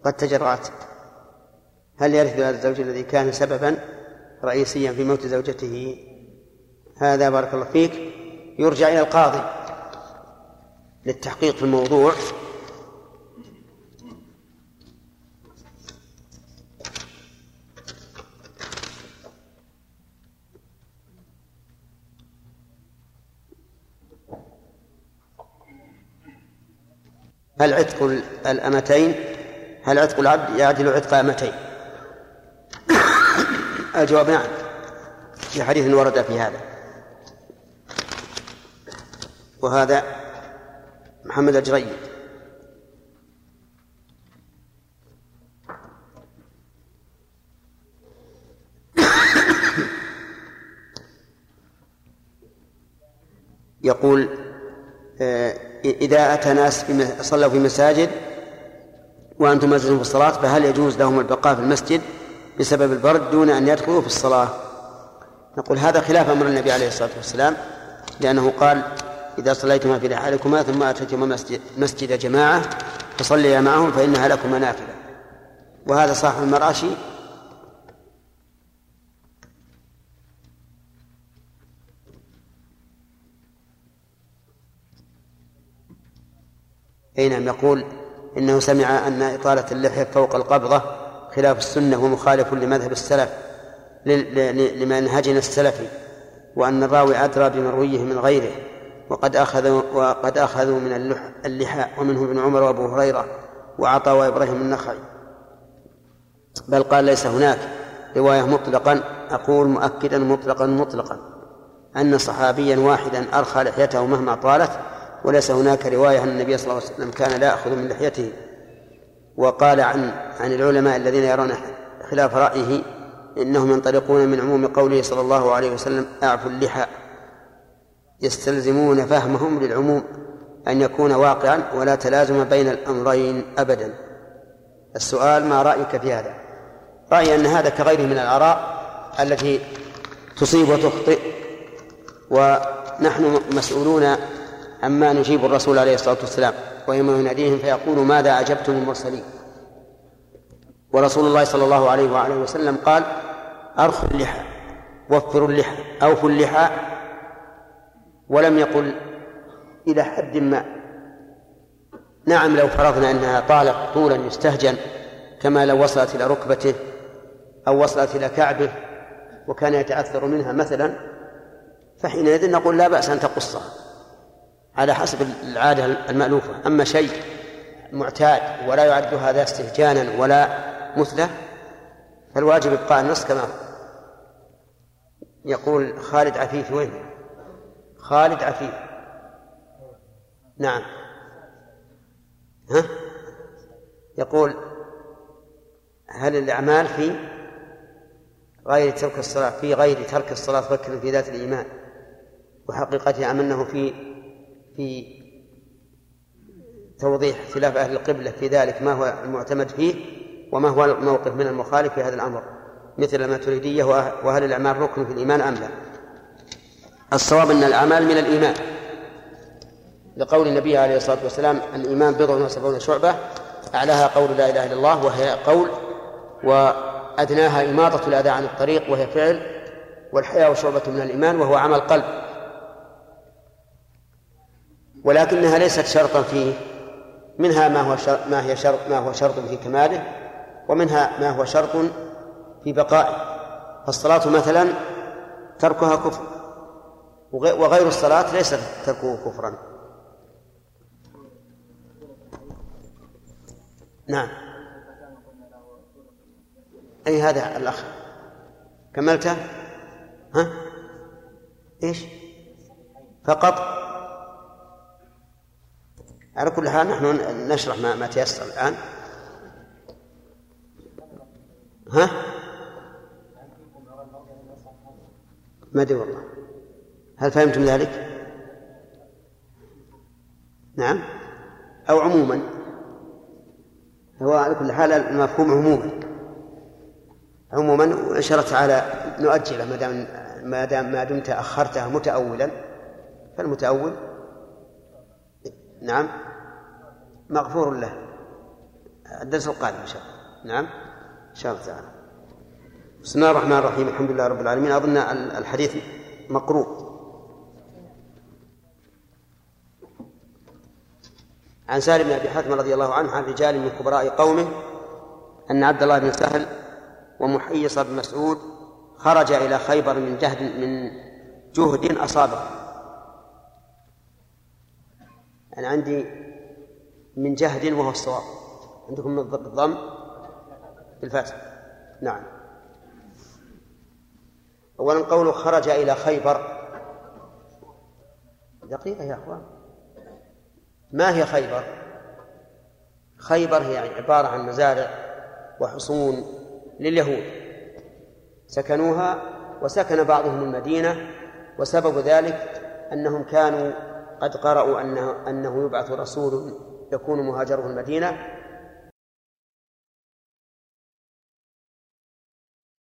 قد تجرأت. هل يرث هذا الزوج الذي كان سببا رئيسيا في موت زوجته؟ هذا بارك الله فيك. يرجع إلى القاضي للتحقيق في الموضوع. هل عتق الأمتين؟ هل عتق العبد يعدل عتق أمتين؟ الجواب نعم. في حديث ورد في هذا. وهذا محمد الجريد يقول آه، إذا أتى ناس صلوا في مساجد وأنتم مسجد في الصلاة فهل يجوز لهم البقاء في المسجد؟ بسبب البرد دون أن يدخلوا في الصلاة. نقول هذا خلاف أمر النبي عليه الصلاة والسلام لأنه قال إذا صليتما في رحالكما ثم أتيتما مسجد, مسجد جماعة فصليا معهم فإنها لكما نافلة. وهذا صاحب المراشي أي نعم يقول إنه سمع أن إطالة اللحية فوق القبضة خلاف السنة ومخالف لمذهب السلف لمنهجنا السلفي وأن الراوي أدرى بمرويه من غيره وقد أخذوا وقد أخذوا من اللحى ومنه ابن عمر وأبو هريرة وعطى وإبراهيم النخعي. بل قال ليس هناك رواية مطلقا أقول مؤكدا مطلقا مطلقا أن صحابيا واحدا أرخى لحيته مهما طالت وليس هناك رواية أن النبي صلى الله عليه وسلم كان لا يأخذ من لحيته. وقال عن عن العلماء الذين يرون خلاف رأيه إنهم ينطلقون من عموم قوله صلى الله عليه وسلم أعفوا اللحى. يستلزمون فهمهم للعموم أن يكون واقعا ولا تلازم بين الأمرين أبدا. السؤال ما رأيك في هذا؟ رأيي أن هذا كغيره من الآراء التي تصيب وتخطئ. ونحن مسؤولون عما نجيب الرسول عليه الصلاة والسلام. ويوم يناديهم فيقول ماذا أجبتم المرسلين؟ ورسول الله صلى الله عليه وآله وسلم قال أرخوا اللحى وفروا اللحى أوفوا اللحى. ولم يقل إلى حد ما. نعم لو فرضنا أنها طالت طولا يستهجن كما لو وصلت إلى ركبته أو وصلت إلى كعبه وكان يتأثر منها مثلا فحينئذ نقول لا بأس أن تقصها. على حسب العادة المألوفة. أما شيء معتاد ولا يعد هذا استهجانا ولا مثلة فالواجب إبقاء النص كما يقول خالد عفيف. وين؟ خالد عفيف. نعم. ها؟ يقول هل الأعمال في غير ترك الصلاة في غير ترك الصلاة فكر في ذات الإيمان؟ وحقيقتها أنه في في توضيح اختلاف أهل القبلة في ذلك ما هو المعتمد فيه وما هو الموقف من المخالف في هذا الأمر مثل الماتريدية وهل الأعمال ركن في الإيمان أم لا؟ الصواب أن الأعمال من الإيمان. لقول النبي عليه الصلاة والسلام الإيمان بضع وسبعون شعبة أعلاها قول لا إله إلا الله وهي قول وأدناها إماطة الأذى عن الطريق وهي فعل والحياة شعبة من الإيمان وهو عمل قلب. ولكنها ليست شرطا فيه. منها ما هو شرط ما هي شرط ما هو شرط في كماله ومنها ما هو شرط في بقائه. فالصلاة مثلا تركها كفر وغير الصلاة ليس تركه كفرا. نعم. أي هذا الأخ؟ كملته؟ ها؟ إيش؟ فقط على كل حال نحن نشرح ما, ما تيسر الآن. ها؟ ما أدري والله. هل فهمتم ذلك؟ نعم. أو عموما. هو على كل حال المفهوم عموما. عموما وإن شاء الله تعالى نؤجله ما دام ما دام ما دمت أخرتها متأولا. فالمتأول نعم. مغفور له. الدرس القادم إن شاء الله. نعم. إن شاء الله تعالى. بسم الله الرحمن الرحيم. الحمد لله رب العالمين. أظن الحديث مقروء. عن سالم بن أبي حاتم رضي الله عنه عن رجال من كبراء قومه أن عبد الله بن سهل ومحيص بن مسعود خرج إلى خيبر من جهد من جهد أصابه. أنا عندي من جهد وهو الصواب. عندكم بالضم بالفتح نعم. اولا قوله خرج إلى خيبر. دقيقة يا أخوان. ما هي خيبر؟ خيبر هي عبارة عن مزارع وحصون لليهود. سكنوها وسكن بعضهم المدينة وسبب ذلك أنهم كانوا قد قرأوا أنه, أنه يبعث رسول يكون مهاجره المدينة